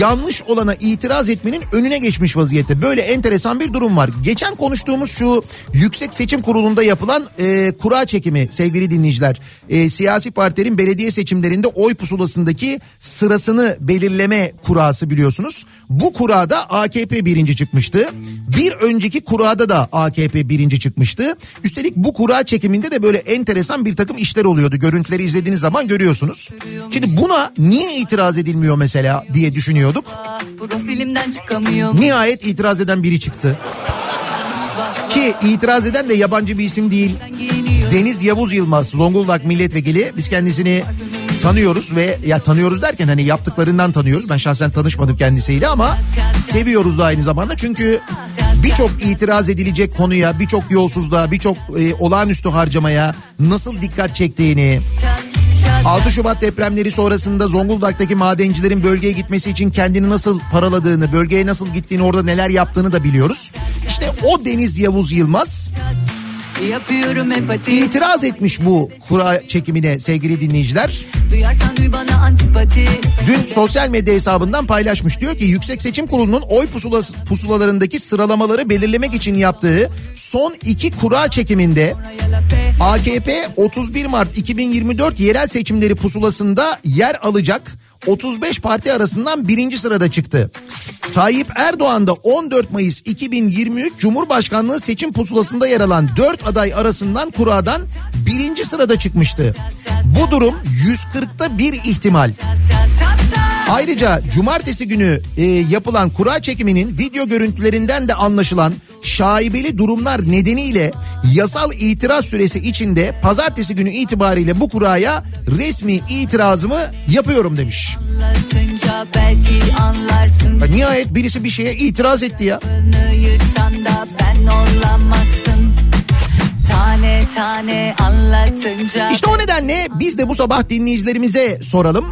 yanlış olana itiraz etmenin önüne geçmiş vaziyette. Böyle enteresan bir durum var. Geçen konuştuğumuz şu Yüksek Seçim Kurulu'nda yapılan e, kura çekimi sevgili dinleyiciler. E, siyasi partilerin belediye seçimlerinde oy pusulasındaki sırasını belirleme kurası biliyorsunuz. Bu kurada AKP birinci çıkmıştı. Bir önceki kurada da AKP birinci çıkmıştı. Üstelik bu kura çekiminde de böyle enteresan bir takım işler oluyordu. Görüntüleri izlediğiniz zaman görüyorsunuz. Şimdi buna niye itiraz edilmiyor mesela diye düşünüyorduk. Nihayet itiraz eden biri çıktı. Ki itiraz eden de yabancı bir isim değil. Deniz Yavuz Yılmaz Zonguldak milletvekili. Biz kendisini tanıyoruz ve ya tanıyoruz derken hani yaptıklarından tanıyoruz. Ben şahsen tanışmadım kendisiyle ama seviyoruz da aynı zamanda. Çünkü birçok itiraz edilecek konuya, birçok yolsuzluğa, birçok e, olağanüstü harcamaya nasıl dikkat çektiğini, 6 Şubat depremleri sonrasında Zonguldak'taki madencilerin bölgeye gitmesi için kendini nasıl paraladığını, bölgeye nasıl gittiğini, orada neler yaptığını da biliyoruz. İşte o Deniz Yavuz Yılmaz Yapıyorum empati İtiraz etmiş bu kura çekimine sevgili dinleyiciler. Duyarsan duy bana antipati Dün sosyal medya hesabından paylaşmış. Diyor ki Yüksek Seçim Kurulu'nun oy pusulası, pusulalarındaki sıralamaları belirlemek için yaptığı son iki kura çekiminde AKP 31 Mart 2024 yerel seçimleri pusulasında yer alacak 35 parti arasından birinci sırada çıktı. Tayyip Erdoğan da 14 Mayıs 2023 Cumhurbaşkanlığı seçim pusulasında yer alan 4 aday arasından kuradan birinci sırada çıkmıştı. Bu durum 140'ta bir ihtimal. Ayrıca cumartesi günü e, yapılan kura çekiminin video görüntülerinden de anlaşılan şaibeli durumlar nedeniyle yasal itiraz süresi içinde pazartesi günü itibariyle bu kuraya resmi itirazımı yapıyorum demiş. Ya Nihayet birisi bir şeye itiraz etti ya. Ben olamazsın Tane tane anlatınca İşte o nedenle biz de bu sabah dinleyicilerimize soralım.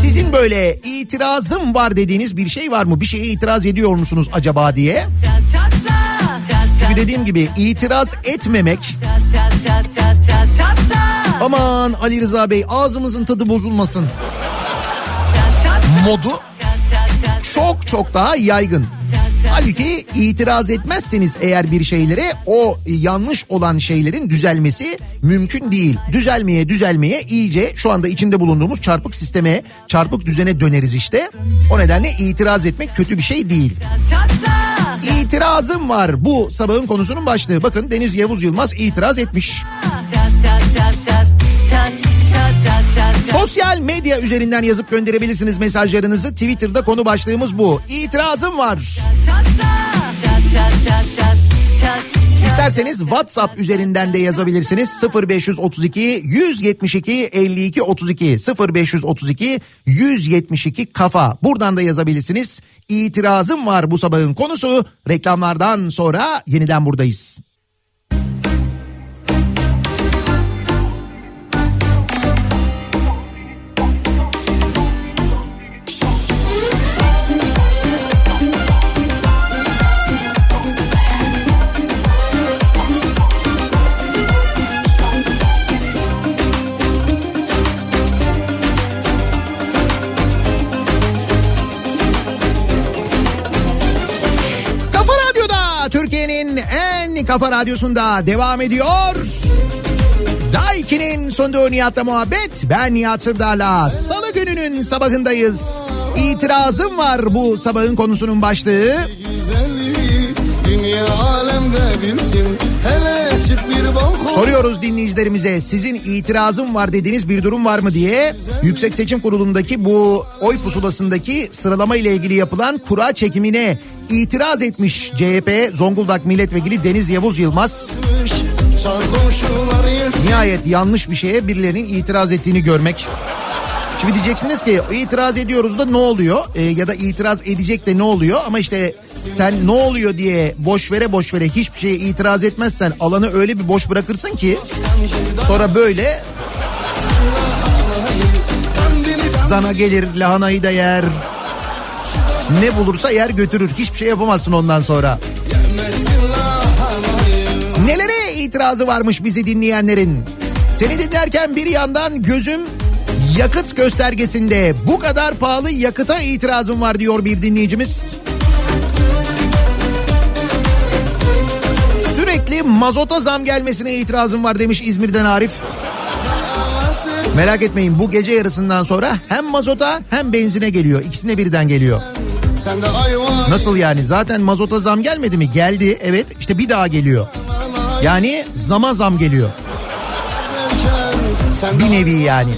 Sizin böyle itirazım var dediğiniz bir şey var mı? Bir şeye itiraz ediyor musunuz acaba diye. Çünkü dediğim gibi itiraz etmemek aman Ali Rıza Bey ağzımızın tadı bozulmasın modu çok çok daha yaygın. Halbuki itiraz etmezseniz eğer bir şeylere o yanlış olan şeylerin düzelmesi mümkün değil. Düzelmeye düzelmeye iyice şu anda içinde bulunduğumuz çarpık sisteme, çarpık düzene döneriz işte. O nedenle itiraz etmek kötü bir şey değil. İtirazım var bu sabahın konusunun başlığı. Bakın Deniz Yavuz Yılmaz itiraz etmiş. Çat çat çat çat Sosyal medya üzerinden yazıp gönderebilirsiniz mesajlarınızı. Twitter'da konu başlığımız bu. İtirazım var. İsterseniz WhatsApp üzerinden de yazabilirsiniz. 0532 172 52 32 0532 172 kafa. Buradan da yazabilirsiniz. İtirazım var bu sabahın konusu. Reklamlardan sonra yeniden buradayız. Türkiye'nin en kafa radyosunda devam ediyor. Daiki'nin sonunda Nihat'la muhabbet. Ben Nihat Sırdar'la salı gününün sabahındayız. İtirazım var bu sabahın konusunun başlığı. Soruyoruz dinleyicilerimize sizin itirazım var dediğiniz bir durum var mı diye. Yüksek Seçim Kurulu'ndaki bu oy pusulasındaki sıralama ile ilgili yapılan kura çekimine itiraz etmiş CHP Zonguldak Milletvekili Deniz Yavuz Yılmaz. Nihayet yanlış bir şeye birilerinin itiraz ettiğini görmek. Şimdi diyeceksiniz ki itiraz ediyoruz da ne oluyor? Ee, ya da itiraz edecek de ne oluyor? Ama işte sen ne oluyor diye boş vere boş vere hiçbir şeye itiraz etmezsen alanı öyle bir boş bırakırsın ki sonra böyle dana gelir lahanayı da yer ne bulursa yer götürür hiçbir şey yapamazsın ondan sonra. Nelere itirazı varmış bizi dinleyenlerin? Seni dinlerken bir yandan gözüm yakıt göstergesinde bu kadar pahalı yakıta itirazım var diyor bir dinleyicimiz. Sürekli mazota zam gelmesine itirazım var demiş İzmir'den Arif. Merak etmeyin bu gece yarısından sonra hem mazota hem benzine geliyor. İkisine birden geliyor. Nasıl yani? Zaten mazota zam gelmedi mi? Geldi evet. İşte bir daha geliyor. Yani zama zam geliyor. Bir nevi yani.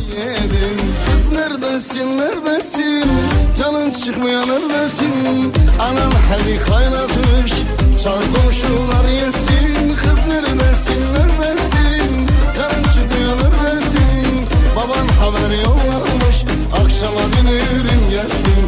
Kız neredesin neredesin? Canın çıkmıyor neredesin? Anan hadi kaynatmış Çar komşular yesin. Kız neredesin neredesin? Canın çıkmıyor neredesin? Baban haber yollamış. Akşama dönürüm gelsin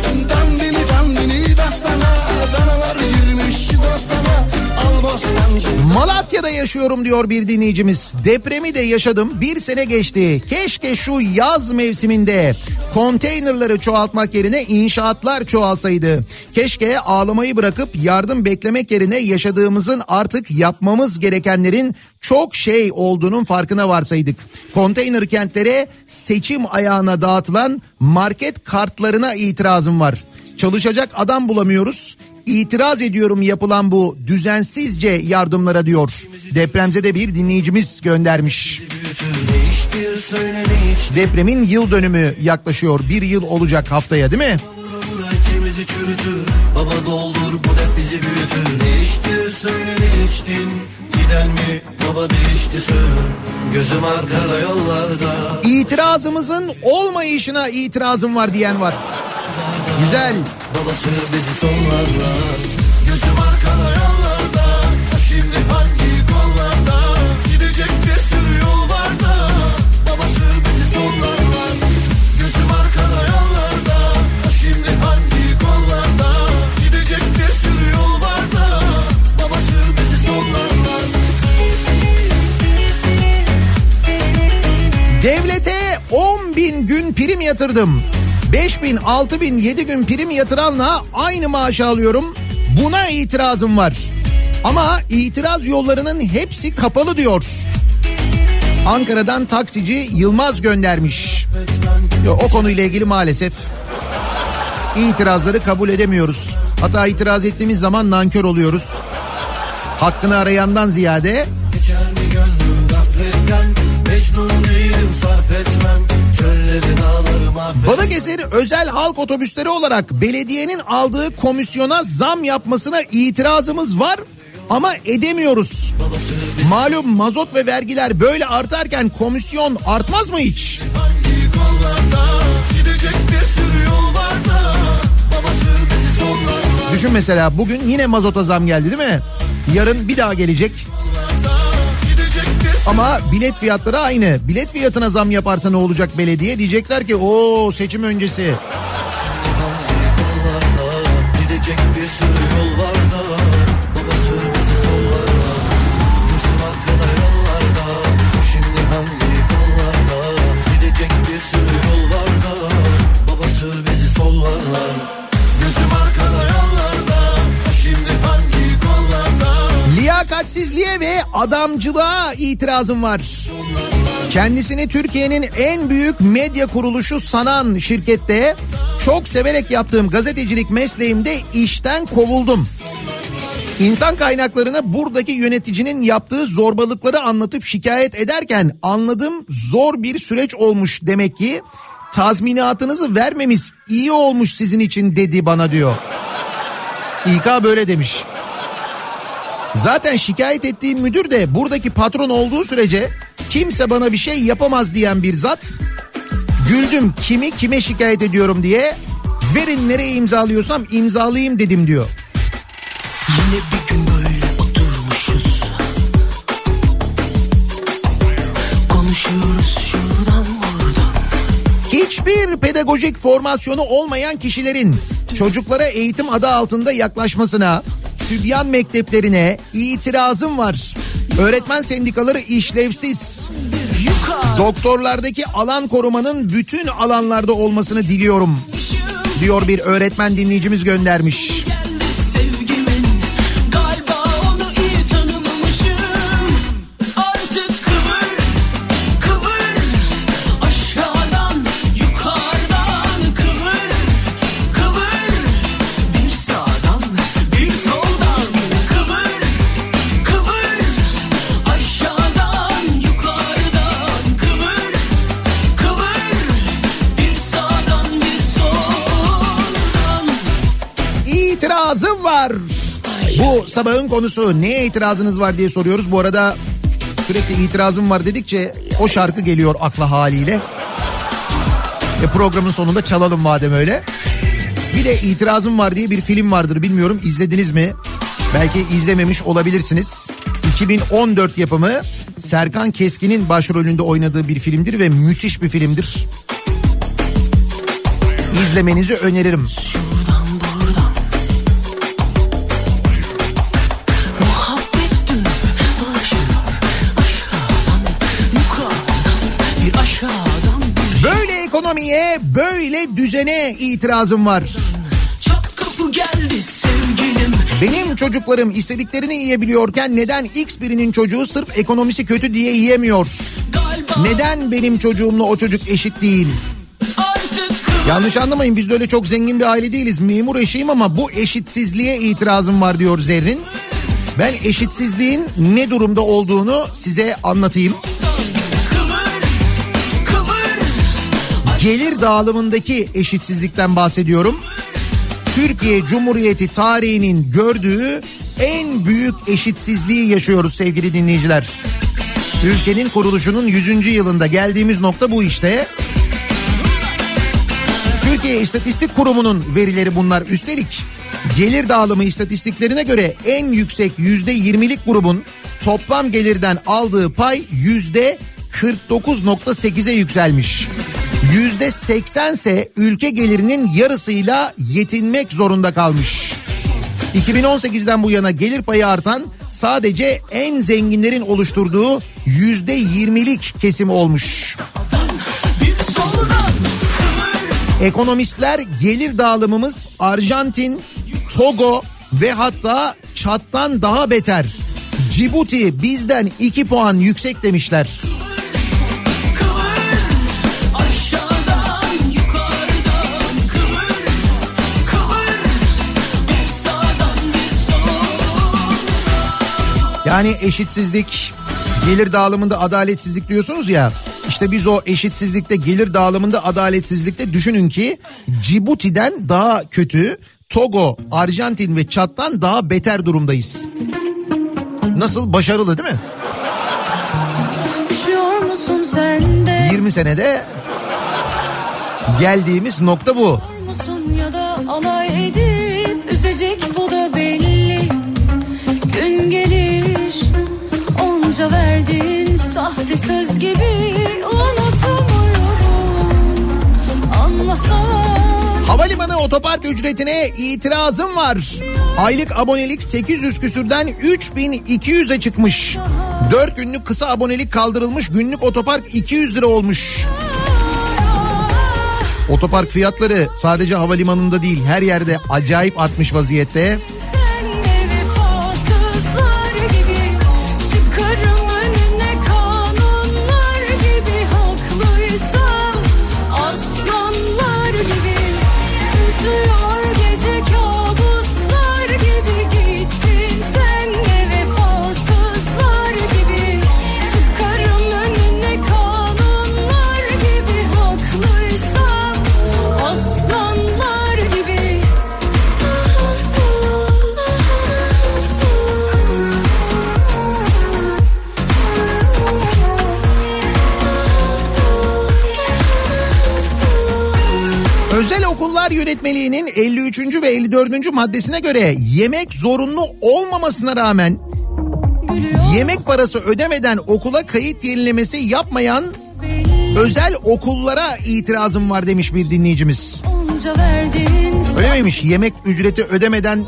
Malatya'da yaşıyorum diyor bir dinleyicimiz. Depremi de yaşadım. Bir sene geçti. Keşke şu yaz mevsiminde konteynerları çoğaltmak yerine inşaatlar çoğalsaydı. Keşke ağlamayı bırakıp yardım beklemek yerine yaşadığımızın artık yapmamız gerekenlerin çok şey olduğunun farkına varsaydık. Konteyner kentlere seçim ayağına dağıtılan market kartlarına itirazım var. Çalışacak adam bulamıyoruz. İtiraz ediyorum yapılan bu düzensizce yardımlara diyor. Depremzede bir dinleyicimiz göndermiş. Depremin yıl dönümü yaklaşıyor. Bir yıl olacak haftaya değil mi? Uğruna içimizi çürütür Baba doldur bu dert bizi büyütür Değiştir söyle değiştin Giden mi baba değişti söyle Gözüm arkada yollarda İtirazımızın olmayışına itirazım var diyen var. Güzel. Sür bizi sonlarla Gözüm arkada yollarda Şimdi hangi kollarda? Gidecek bir sürü yol var da. Sür bizi sonlarla Gözüm arkada yollarda Şimdi hangi kollarda? Gidecek bir sürü yol var da. Sür bizi sonlarla Devlete 10 bin gün prim yatırdım. 5 bin, 6 bin, 7 gün prim yatıranla aynı maaşı alıyorum. Buna itirazım var. Ama itiraz yollarının hepsi kapalı diyor. Ankara'dan taksici Yılmaz göndermiş. Yo, o konuyla ilgili maalesef itirazları kabul edemiyoruz. Hatta itiraz ettiğimiz zaman nankör oluyoruz. Hakkını arayandan ziyade Geçer mi gönlüm Balıkesir özel halk otobüsleri olarak belediyenin aldığı komisyona zam yapmasına itirazımız var ama edemiyoruz. Malum mazot ve vergiler böyle artarken komisyon artmaz mı hiç? Hangi kollarda sürü bizi Düşün mesela bugün yine mazota zam geldi değil mi? Yarın bir daha gelecek. Ama bilet fiyatları aynı. Bilet fiyatına zam yaparsa ne olacak belediye? Diyecekler ki o seçim öncesi. Gidecek bir sürü yol var Liyakatsizliğe ve adamcılığa itirazım var. Kendisini Türkiye'nin en büyük medya kuruluşu sanan şirkette çok severek yaptığım gazetecilik mesleğimde işten kovuldum. İnsan kaynaklarına buradaki yöneticinin yaptığı zorbalıkları anlatıp şikayet ederken anladığım zor bir süreç olmuş demek ki tazminatınızı vermemiz iyi olmuş sizin için dedi bana diyor. İK böyle demiş. Zaten şikayet ettiğim müdür de buradaki patron olduğu sürece kimse bana bir şey yapamaz diyen bir zat. Güldüm kimi kime şikayet ediyorum diye verin nereye imzalıyorsam imzalayayım dedim diyor. Yine bir gün böyle oturmuşuz Konuşuyoruz şuradan buradan Hiçbir pedagojik formasyonu olmayan kişilerin çocuklara eğitim adı altında yaklaşmasına, sübyan mekteplerine itirazım var. Öğretmen sendikaları işlevsiz. Doktorlardaki alan korumanın bütün alanlarda olmasını diliyorum. Diyor bir öğretmen dinleyicimiz göndermiş. Geldi sabahın konusu neye itirazınız var diye soruyoruz. Bu arada sürekli itirazım var dedikçe o şarkı geliyor akla haliyle. Ve programın sonunda çalalım madem öyle. Bir de itirazım var diye bir film vardır bilmiyorum izlediniz mi? Belki izlememiş olabilirsiniz. 2014 yapımı Serkan Keskin'in başrolünde oynadığı bir filmdir ve müthiş bir filmdir. İzlemenizi öneririm. Ekonomiye böyle düzene itirazım var. Geldi Benim çocuklarım istediklerini yiyebiliyorken neden X birinin çocuğu sırf ekonomisi kötü diye yiyemiyor? Neden benim çocuğumla o çocuk eşit değil? Yanlış anlamayın biz de öyle çok zengin bir aile değiliz. Memur eşiyim ama bu eşitsizliğe itirazım var diyor Zerrin. Ben eşitsizliğin ne durumda olduğunu size anlatayım. Gelir dağılımındaki eşitsizlikten bahsediyorum. Türkiye Cumhuriyeti tarihinin gördüğü en büyük eşitsizliği yaşıyoruz sevgili dinleyiciler. Ülkenin kuruluşunun 100. yılında geldiğimiz nokta bu işte. Türkiye İstatistik Kurumu'nun verileri bunlar. Üstelik gelir dağılımı istatistiklerine göre en yüksek yüzde 20'lik grubun toplam gelirden aldığı pay yüzde 49.8'e yükselmiş. Yüzde 80 ise ülke gelirinin yarısıyla yetinmek zorunda kalmış. 2018'den bu yana gelir payı artan sadece en zenginlerin oluşturduğu yüzde 20'lik kesim olmuş. Ekonomistler gelir dağılımımız Arjantin, Togo ve hatta Çat'tan daha beter. Cibuti bizden 2 puan yüksek demişler. Yani eşitsizlik, gelir dağılımında adaletsizlik diyorsunuz ya. İşte biz o eşitsizlikte, gelir dağılımında adaletsizlikte düşünün ki Cibuti'den daha kötü, Togo, Arjantin ve Çat'tan daha beter durumdayız. Nasıl başarılı değil mi? Üşüyor musun sen de? 20 senede geldiğimiz nokta bu. musun ya da alay edip üzecek bu da belli. Gün gelir onca verdiğin sahte söz gibi unutamıyorum. Anlasam Havalimanı otopark ücretine itirazım var. Aylık abonelik 800 küsürden 3200'e çıkmış. 4 günlük kısa abonelik kaldırılmış. Günlük otopark 200 lira olmuş. Otopark fiyatları sadece havalimanında değil her yerde acayip artmış vaziyette. sen okullar yönetmeliğinin 53. ve 54. maddesine göre yemek zorunlu olmamasına rağmen yemek parası ödemeden okula kayıt yenilemesi yapmayan özel okullara itirazım var demiş bir dinleyicimiz. Öyle miymiş? Yemek ücreti ödemeden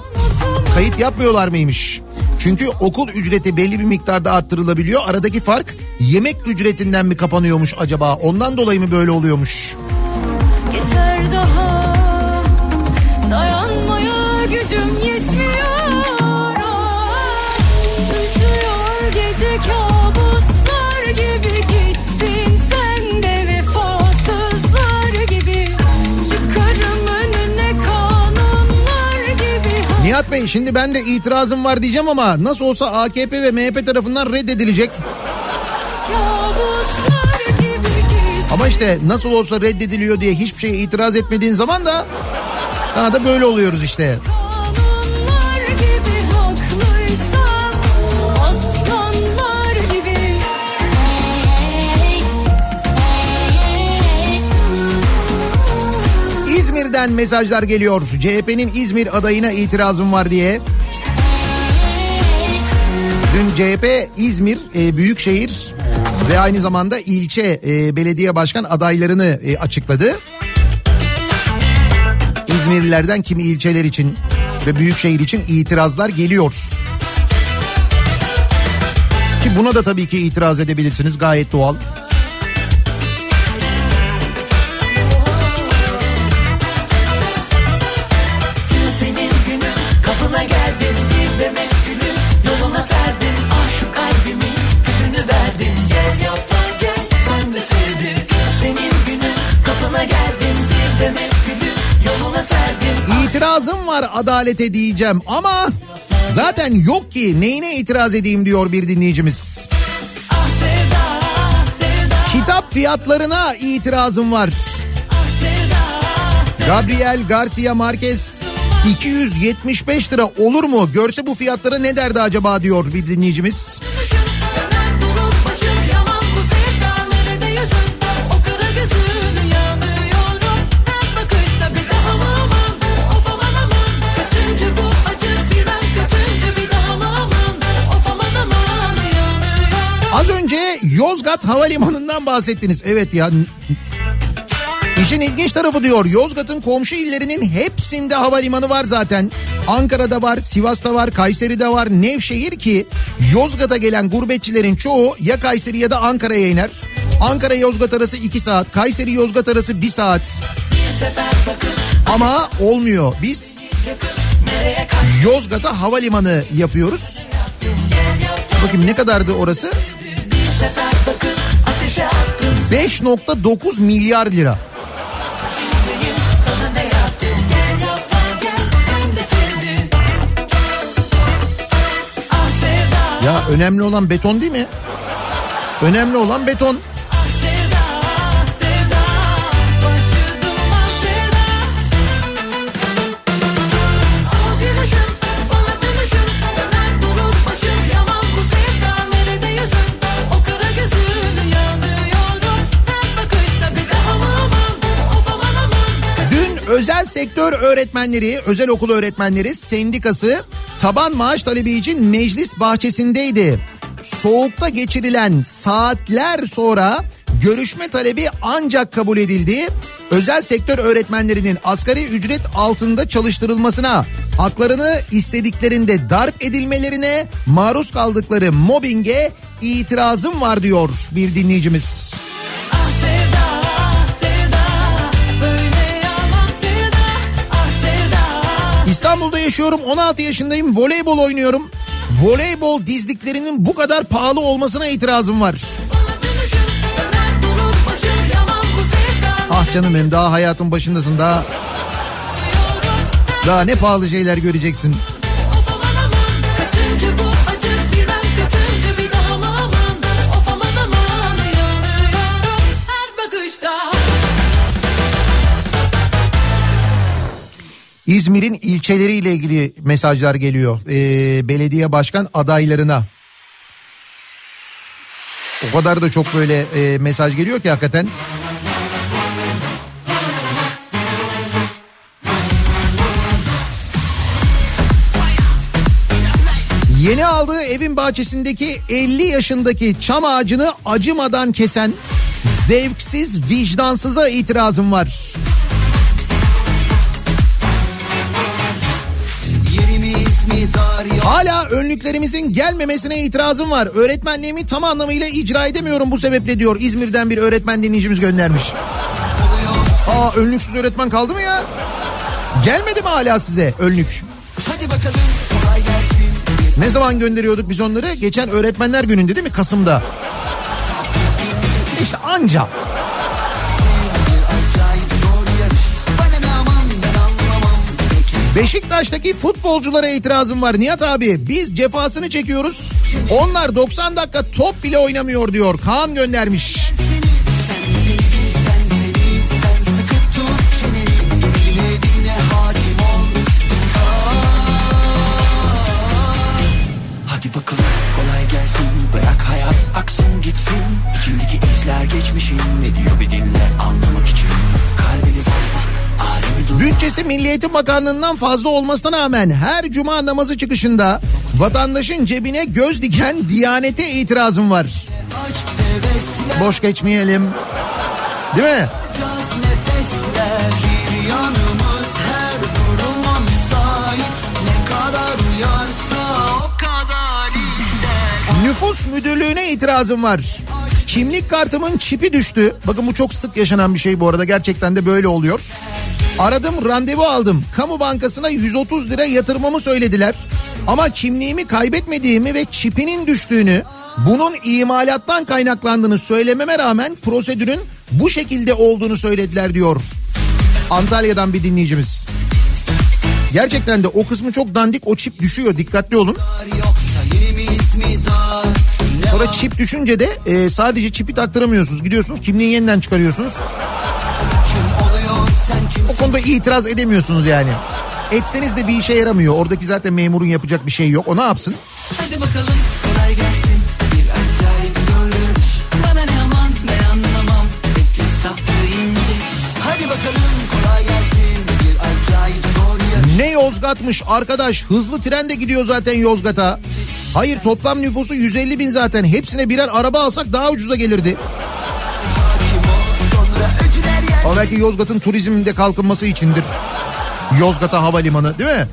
kayıt yapmıyorlar mıymış? Çünkü okul ücreti belli bir miktarda arttırılabiliyor. Aradaki fark yemek ücretinden mi kapanıyormuş acaba? Ondan dolayı mı böyle oluyormuş? geçer kabuslar gibi gittin sen de vefasızlar gibi Çıkarım önüne kanunlar gibi Nihat Bey şimdi ben de itirazım var diyeceğim ama nasıl olsa AKP ve MHP tarafından reddedilecek. Kabuslar Ama işte nasıl olsa reddediliyor diye hiçbir şeye itiraz etmediğin zaman da daha da böyle oluyoruz işte. Kanunlar İzmir'den mesajlar geliyor. CHP'nin İzmir adayına itirazım var diye. Dün CHP İzmir e, Büyükşehir ve aynı zamanda ilçe e, belediye başkan adaylarını e, açıkladı. İzmirlilerden kimi ilçeler için ve Büyükşehir için itirazlar geliyor. Ki buna da tabii ki itiraz edebilirsiniz gayet doğal. İtirazım var adalete diyeceğim ama zaten yok ki neyine itiraz edeyim diyor bir dinleyicimiz. Kitap fiyatlarına itirazım var. Gabriel Garcia Marquez 275 lira olur mu? Görse bu fiyatları ne derdi acaba diyor bir dinleyicimiz. Yozgat Havalimanı'ndan bahsettiniz. Evet ya İşin ilginç tarafı diyor Yozgat'ın komşu illerinin hepsinde havalimanı var zaten. Ankara'da var, Sivas'ta var, Kayseri'de var, Nevşehir ki Yozgat'a gelen gurbetçilerin çoğu ya Kayseri ya da Ankara'ya iner. Ankara Yozgat arası 2 saat, Kayseri Yozgat arası 1 saat. Ama olmuyor. Biz Yozgat'a havalimanı yapıyoruz. Bakayım ne kadardı orası? 5.9 milyar lira. Ya önemli olan beton değil mi? Önemli olan beton. Sektör öğretmenleri, özel okul öğretmenleri sendikası taban maaş talebi için meclis bahçesindeydi. Soğukta geçirilen saatler sonra görüşme talebi ancak kabul edildi. Özel sektör öğretmenlerinin asgari ücret altında çalıştırılmasına, haklarını istediklerinde darp edilmelerine, maruz kaldıkları mobbinge itirazım var diyor bir dinleyicimiz. İstanbul'da yaşıyorum 16 yaşındayım voleybol oynuyorum. Voleybol dizliklerinin bu kadar pahalı olmasına itirazım var. Ah canım benim daha hayatın başındasın daha. Daha ne pahalı şeyler göreceksin. İzmir'in ilçeleriyle ilgili mesajlar geliyor. Ee, belediye başkan adaylarına. O kadar da çok böyle e, mesaj geliyor ki hakikaten. Yeni aldığı evin bahçesindeki 50 yaşındaki çam ağacını acımadan kesen zevksiz vicdansıza itirazım var. Hala önlüklerimizin gelmemesine itirazım var. Öğretmenliğimi tam anlamıyla icra edemiyorum bu sebeple diyor. İzmir'den bir öğretmen dinleyicimiz göndermiş. Aa önlüksüz öğretmen kaldı mı ya? Gelmedi mi hala size önlük? Hadi bakalım kolay gelsin Ne zaman gönderiyorduk biz onları? Geçen öğretmenler gününde değil mi? Kasım'da. İşte anca. Beşiktaş'taki futbolculara itirazım var Nihat abi. Biz cefasını çekiyoruz. Onlar 90 dakika top bile oynamıyor diyor. Kaan göndermiş. Geçmişin Ne diyor Bütçesi Milli Eğitim Bakanlığı'ndan fazla olmasına rağmen her cuma namazı çıkışında vatandaşın cebine göz diken Diyanete itirazım var. Boş geçmeyelim. Değil mi? Nüfus müdürlüğüne itirazım var. Kimlik kartımın çipi düştü. Bakın bu çok sık yaşanan bir şey bu arada. Gerçekten de böyle oluyor. Aradım randevu aldım. Kamu bankasına 130 lira yatırmamı söylediler. Ama kimliğimi kaybetmediğimi ve çipinin düştüğünü, bunun imalattan kaynaklandığını söylememe rağmen prosedürün bu şekilde olduğunu söylediler diyor. Antalya'dan bir dinleyicimiz. Gerçekten de o kısmı çok dandik o çip düşüyor dikkatli olun. Sonra çip düşünce de e, sadece çipi taktıramıyorsunuz. Gidiyorsunuz kimliği yeniden çıkarıyorsunuz. Konuda itiraz edemiyorsunuz yani. Etseniz de bir işe yaramıyor. Oradaki zaten memurun yapacak bir şey yok. O ne yapsın? Hadi bakalım kolay gelsin Bir acayip zor yarış Bana ne aman ne anlamam Peki saplı ince. Hadi bakalım kolay gelsin Bir acayip zor yarış Ne Yozgat'mış arkadaş hızlı tren de gidiyor zaten Yozgat'a. Hayır toplam nüfusu 150 bin zaten hepsine birer araba alsak daha ucuza gelirdi. Ama belki Yozgat'ın turizminde kalkınması içindir. Yozgat'a havalimanı değil mi?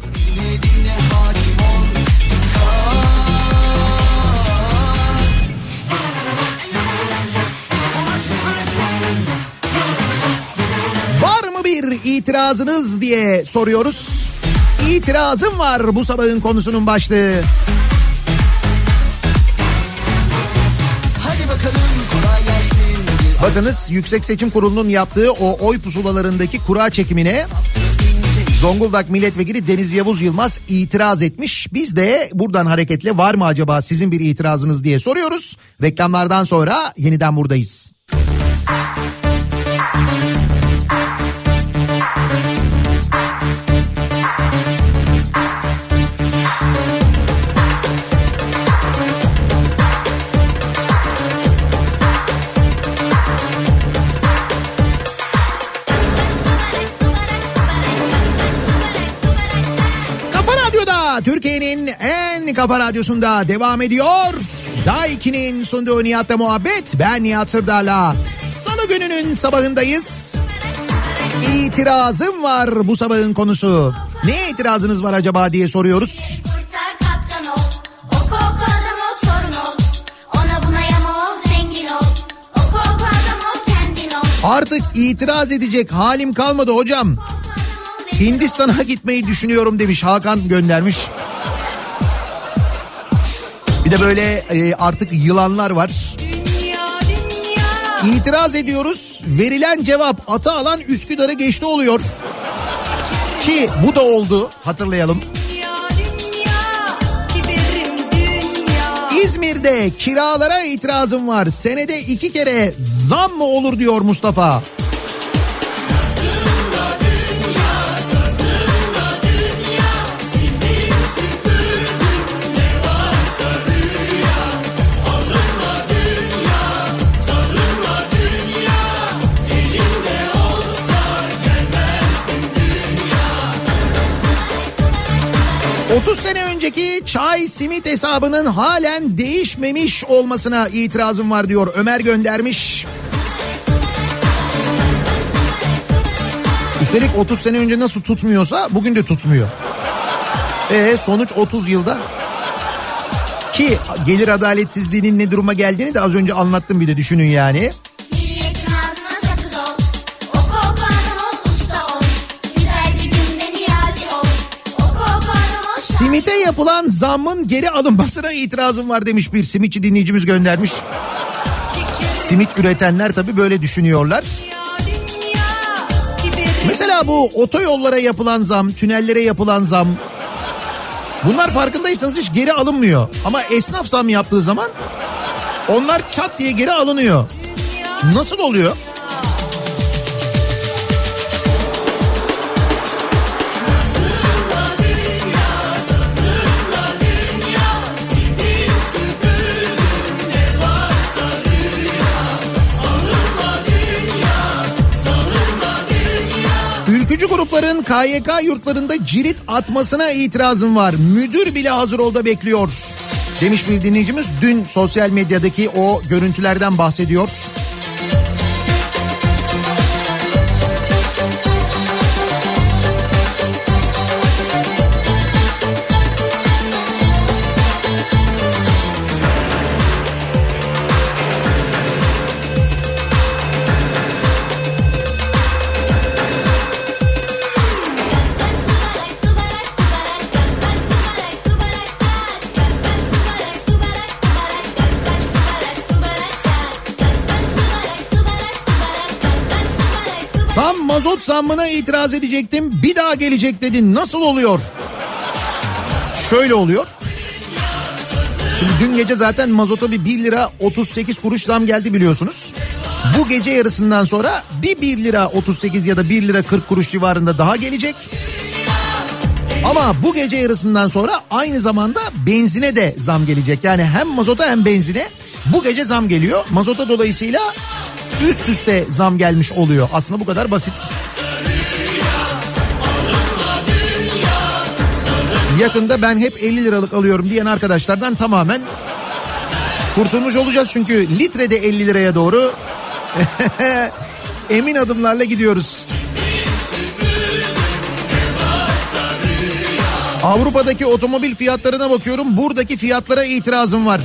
Var mı bir itirazınız diye soruyoruz. İtirazım var bu sabahın konusunun başlığı. Bakınız Yüksek Seçim Kurulu'nun yaptığı o oy pusulalarındaki kura çekimine Zonguldak Milletvekili Deniz Yavuz Yılmaz itiraz etmiş. Biz de buradan hareketle var mı acaba sizin bir itirazınız diye soruyoruz. Reklamlardan sonra yeniden buradayız. Türkiye'nin en kafa radyosunda devam ediyor. Daiki'nin sunduğu Nihat'la muhabbet. Ben Nihat Sırdar'la. Salı gününün sabahındayız. İtirazım var bu sabahın konusu. Ne itirazınız var acaba diye soruyoruz. Artık itiraz edecek halim kalmadı hocam. Hindistan'a gitmeyi düşünüyorum demiş Hakan göndermiş. Bir de böyle e, artık yılanlar var. İtiraz ediyoruz. Verilen cevap ata alan Üsküdar'ı geçti oluyor. Ki bu da oldu hatırlayalım. İzmir'de kiralara itirazım var. Senede iki kere zam mı olur diyor Mustafa. Önceki çay simit hesabının halen değişmemiş olmasına itirazım var diyor Ömer göndermiş. Üstelik 30 sene önce nasıl tutmuyorsa bugün de tutmuyor. E sonuç 30 yılda. Ki gelir adaletsizliğinin ne duruma geldiğini de az önce anlattım bir de düşünün yani. Yapılan zammın geri alınmasına itirazım var demiş bir simitçi dinleyicimiz göndermiş. Simit üretenler tabii böyle düşünüyorlar. Mesela bu otoyollara yapılan zam, tünellere yapılan zam bunlar farkındaysanız hiç geri alınmıyor. Ama esnaf zam yaptığı zaman onlar çat diye geri alınıyor. Nasıl oluyor? Grupların KYK yurtlarında cirit atmasına itirazım var. Müdür bile hazır olda bekliyor. Demiş bir dinleyicimiz dün sosyal medyadaki o görüntülerden bahsediyor. Zammına itiraz edecektim. Bir daha gelecek dedin. Nasıl oluyor? Şöyle oluyor. Şimdi dün gece zaten mazota bir 1 lira 38 kuruş zam geldi biliyorsunuz. Bu gece yarısından sonra bir 1 lira 38 ya da 1 lira 40 kuruş civarında daha gelecek. Ama bu gece yarısından sonra aynı zamanda benzine de zam gelecek. Yani hem mazota hem benzine bu gece zam geliyor. Mazota dolayısıyla üst üste zam gelmiş oluyor. Aslında bu kadar basit. Yakında ben hep 50 liralık alıyorum diyen arkadaşlardan tamamen kurtulmuş olacağız. Çünkü litrede 50 liraya doğru emin adımlarla gidiyoruz. Avrupa'daki otomobil fiyatlarına bakıyorum. Buradaki fiyatlara itirazım var.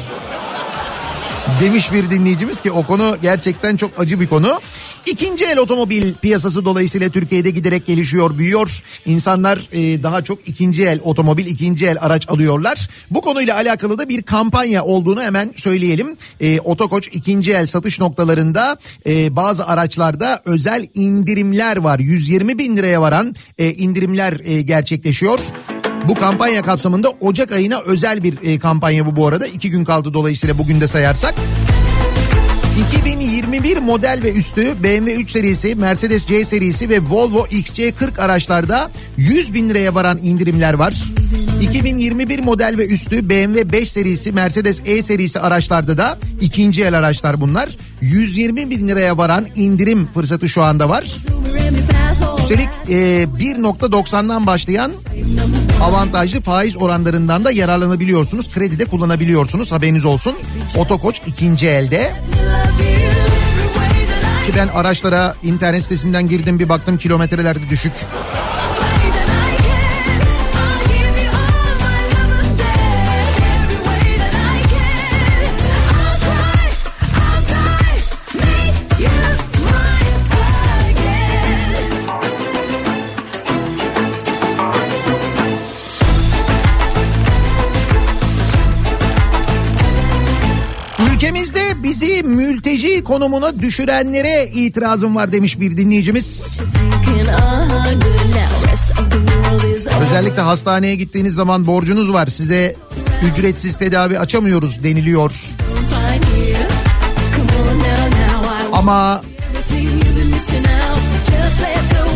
Demiş bir dinleyicimiz ki o konu gerçekten çok acı bir konu. İkinci el otomobil piyasası dolayısıyla Türkiye'de giderek gelişiyor, büyüyor. İnsanlar e, daha çok ikinci el otomobil, ikinci el araç alıyorlar. Bu konuyla alakalı da bir kampanya olduğunu hemen söyleyelim. E, Otokoç ikinci el satış noktalarında e, bazı araçlarda özel indirimler var. 120 bin liraya varan e, indirimler e, gerçekleşiyor. Bu kampanya kapsamında Ocak ayına özel bir e, kampanya bu bu arada. iki gün kaldı dolayısıyla bugün de sayarsak. 2021 model ve üstü BMW 3 serisi, Mercedes C serisi ve Volvo XC40 araçlarda 100 bin liraya varan indirimler var. 2021 model ve üstü BMW 5 serisi, Mercedes E serisi araçlarda da ikinci el araçlar bunlar. 120 bin liraya varan indirim fırsatı şu anda var. Üstelik e, 1.90'dan başlayan avantajlı faiz oranlarından da yararlanabiliyorsunuz. Kredi de kullanabiliyorsunuz haberiniz olsun. Otokoç ikinci elde. Ki ben araçlara internet sitesinden girdim bir baktım kilometreler de düşük. Mülteci konumuna düşürenlere itirazım var demiş bir dinleyicimiz. Özellikle hastaneye gittiğiniz zaman borcunuz var size ücretsiz tedavi açamıyoruz deniliyor. Ama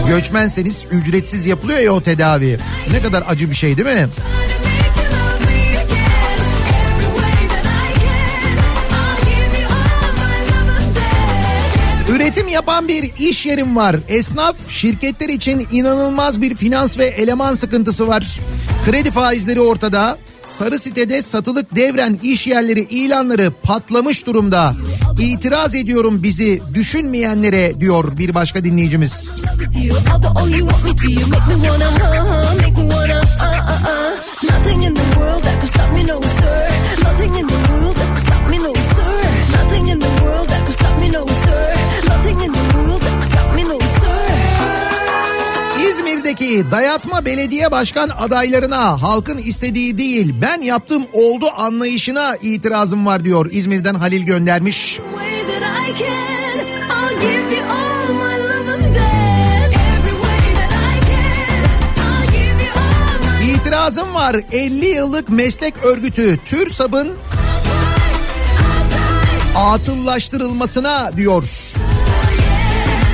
göçmenseniz ücretsiz yapılıyor ya o tedavi. Ne kadar acı bir şey değil mi? Üretim yapan bir iş yerim var. Esnaf şirketler için inanılmaz bir finans ve eleman sıkıntısı var. Kredi faizleri ortada. Sarı sitede satılık devren iş yerleri ilanları patlamış durumda. İtiraz ediyorum bizi düşünmeyenlere diyor bir başka dinleyicimiz. Nothing in the İzmir'deki dayatma belediye başkan adaylarına halkın istediği değil ben yaptım oldu anlayışına itirazım var diyor. İzmir'den Halil göndermiş. İtirazım var 50 yıllık meslek örgütü TÜRSAB'ın atıllaştırılmasına diyor.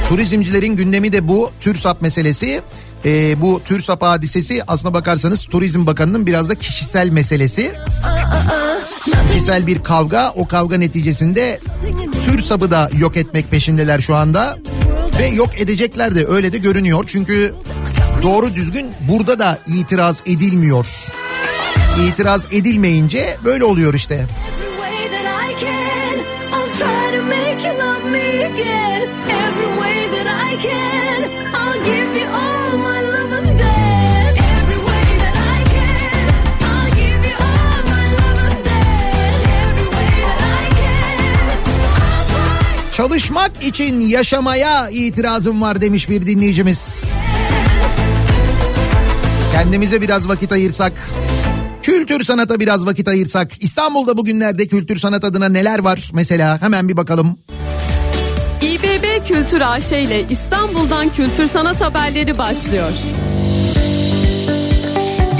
Turizmcilerin gündemi de bu TÜRSAP meselesi. Ee, bu TÜRSAP hadisesi aslına bakarsanız Turizm Bakanı'nın biraz da kişisel meselesi. Kişisel bir kavga o kavga neticesinde TÜRSAP'ı da yok etmek peşindeler şu anda. Ve yok edecekler de öyle de görünüyor. Çünkü doğru düzgün burada da itiraz edilmiyor. İtiraz edilmeyince böyle oluyor işte. I'll try to make Çalışmak için yaşamaya itirazım var demiş bir dinleyicimiz. Kendimize biraz vakit ayırsak, kültür sanata biraz vakit ayırsak, İstanbul'da bugünlerde kültür sanat adına neler var mesela hemen bir bakalım. İBB Kültür AŞ ile İstanbul'dan kültür sanat haberleri başlıyor.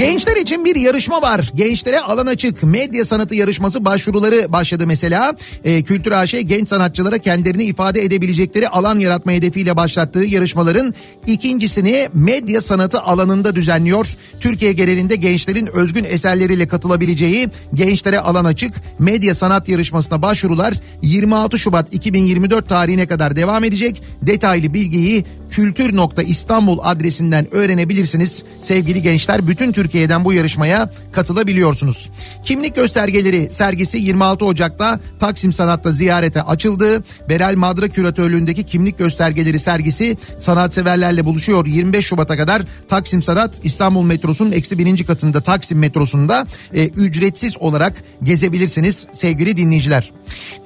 Gençler için bir yarışma var. Gençlere alan açık. Medya sanatı yarışması başvuruları başladı mesela. Ee, Kültür AŞ genç sanatçılara kendilerini ifade edebilecekleri alan yaratma hedefiyle başlattığı yarışmaların ikincisini medya sanatı alanında düzenliyor. Türkiye genelinde gençlerin özgün eserleriyle katılabileceği gençlere alan açık. Medya sanat yarışmasına başvurular 26 Şubat 2024 tarihine kadar devam edecek. Detaylı bilgiyi kültür.istanbul adresinden öğrenebilirsiniz. Sevgili gençler bütün Türkiye'den bu yarışmaya katılabiliyorsunuz. Kimlik göstergeleri sergisi 26 Ocak'ta Taksim Sanat'ta ziyarete açıldı. Beral Madra küratörlüğündeki kimlik göstergeleri sergisi sanatseverlerle buluşuyor. 25 Şubat'a kadar Taksim Sanat İstanbul metrosunun eksi birinci katında Taksim metrosunda e, ücretsiz olarak gezebilirsiniz sevgili dinleyiciler.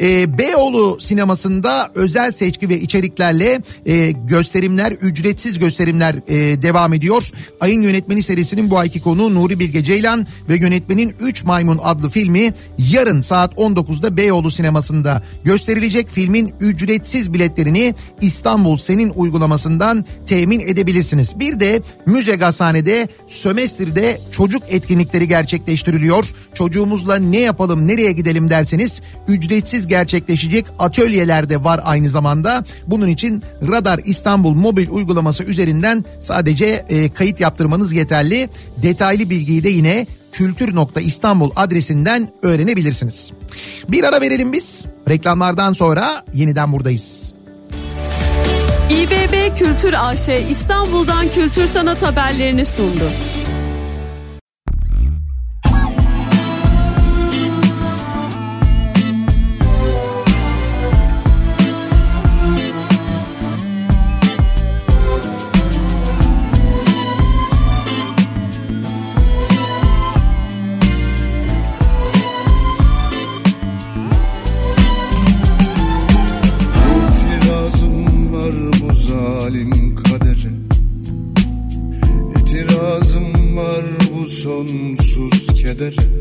E, Beyoğlu sinemasında özel seçki ve içeriklerle e, gösterimler ücretsiz gösterimler e, devam ediyor. Ayın Yönetmeni serisinin bu ayki konuğu Nuri Bilge Ceylan ve yönetmenin 3 Maymun adlı filmi yarın saat 19'da Beyoğlu sinemasında gösterilecek. Filmin ücretsiz biletlerini İstanbul Senin uygulamasından temin edebilirsiniz. Bir de Müze Gazhane'de sömestrde çocuk etkinlikleri gerçekleştiriliyor. Çocuğumuzla ne yapalım nereye gidelim derseniz ücretsiz gerçekleşecek atölyeler de var aynı zamanda. Bunun için Radar İstanbul mobil uygulaması üzerinden sadece e, kayıt yaptırmanız yeterli. Detaylı bilgiyi de yine kültür.istanbul adresinden öğrenebilirsiniz. Bir ara verelim biz. Reklamlardan sonra yeniden buradayız. İBB Kültür AŞ İstanbul'dan kültür sanat haberlerini sundu. Sonsuz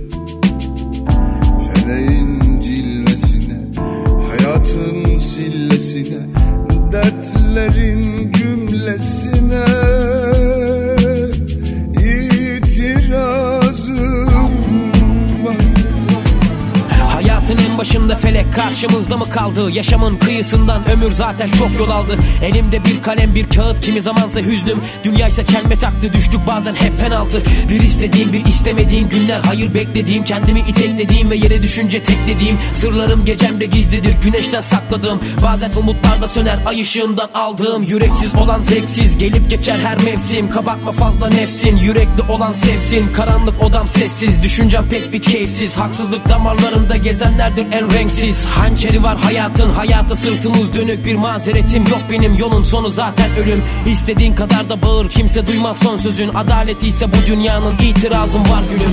felek karşımızda mı kaldı? Yaşamın kıyısından ömür zaten çok yol aldı. Elimde bir kalem bir kağıt kimi zamansa hüznüm. Dünyaysa çelme taktı düştük bazen hep penaltı. Bir istediğim bir istemediğim günler hayır beklediğim. Kendimi iteklediğim ve yere düşünce teklediğim. Sırlarım gecemde gizlidir güneşten sakladığım. Bazen umutlar da söner ay ışığından aldığım. Yüreksiz olan zevksiz gelip geçer her mevsim. Kabartma fazla nefsin yürekli olan sevsin. Karanlık odam sessiz düşüncem pek bir keyifsiz. Haksızlık damarlarında gezenlerdir en renksiz. Hançeri var hayatın hayata sırtımız dönük. Bir mazeretim yok benim yolun sonu zaten ölüm. İstediğin kadar da bağır kimse duymaz son sözün. Adaleti ise bu dünyanın itirazım var gülüm.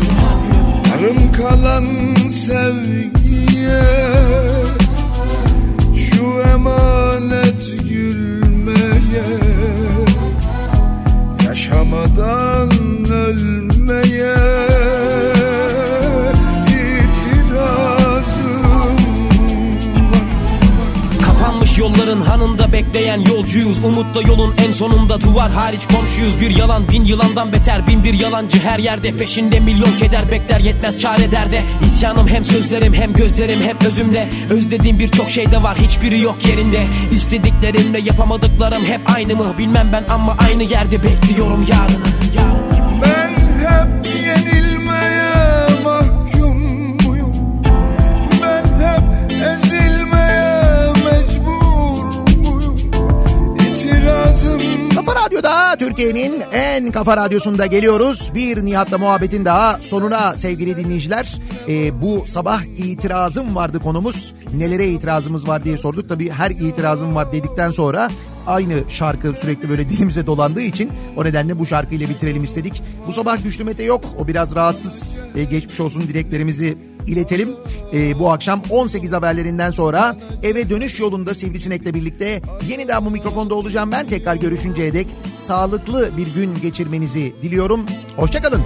Yarım kalan sevgiye Şu emanet gülmeye Yaşamadan ölmeye yolların hanında bekleyen yolcuyuz. Umutla yolun en sonunda duvar hariç komşuyuz. Bir yalan bin yılandan beter bin bir yalancı her yerde Peşinde milyon keder bekler yetmez çare derde. İsyanım hem sözlerim hem gözlerim hep özümde Özlediğim birçok şey de var hiçbiri yok yerinde. İstediklerimle yapamadıklarım hep aynı mı? Bilmem ben ama aynı yerde bekliyorum yarını, yarını. Ben hep Radyo'da Türkiye'nin en kafa radyosunda geliyoruz. Bir Nihat'la muhabbetin daha sonuna sevgili dinleyiciler. Ee, bu sabah itirazım vardı konumuz. Nelere itirazımız var diye sorduk. Tabii her itirazım var dedikten sonra aynı şarkı sürekli böyle dilimize dolandığı için o nedenle bu şarkıyla bitirelim istedik. Bu sabah Güçlü Mete yok. O biraz rahatsız. Ee, geçmiş olsun dileklerimizi iletelim. Ee, bu akşam 18 haberlerinden sonra eve dönüş yolunda Sivrisinek'le birlikte yeniden bu mikrofonda olacağım ben. Tekrar görüşünceye dek sağlıklı bir gün geçirmenizi diliyorum. Hoşçakalın.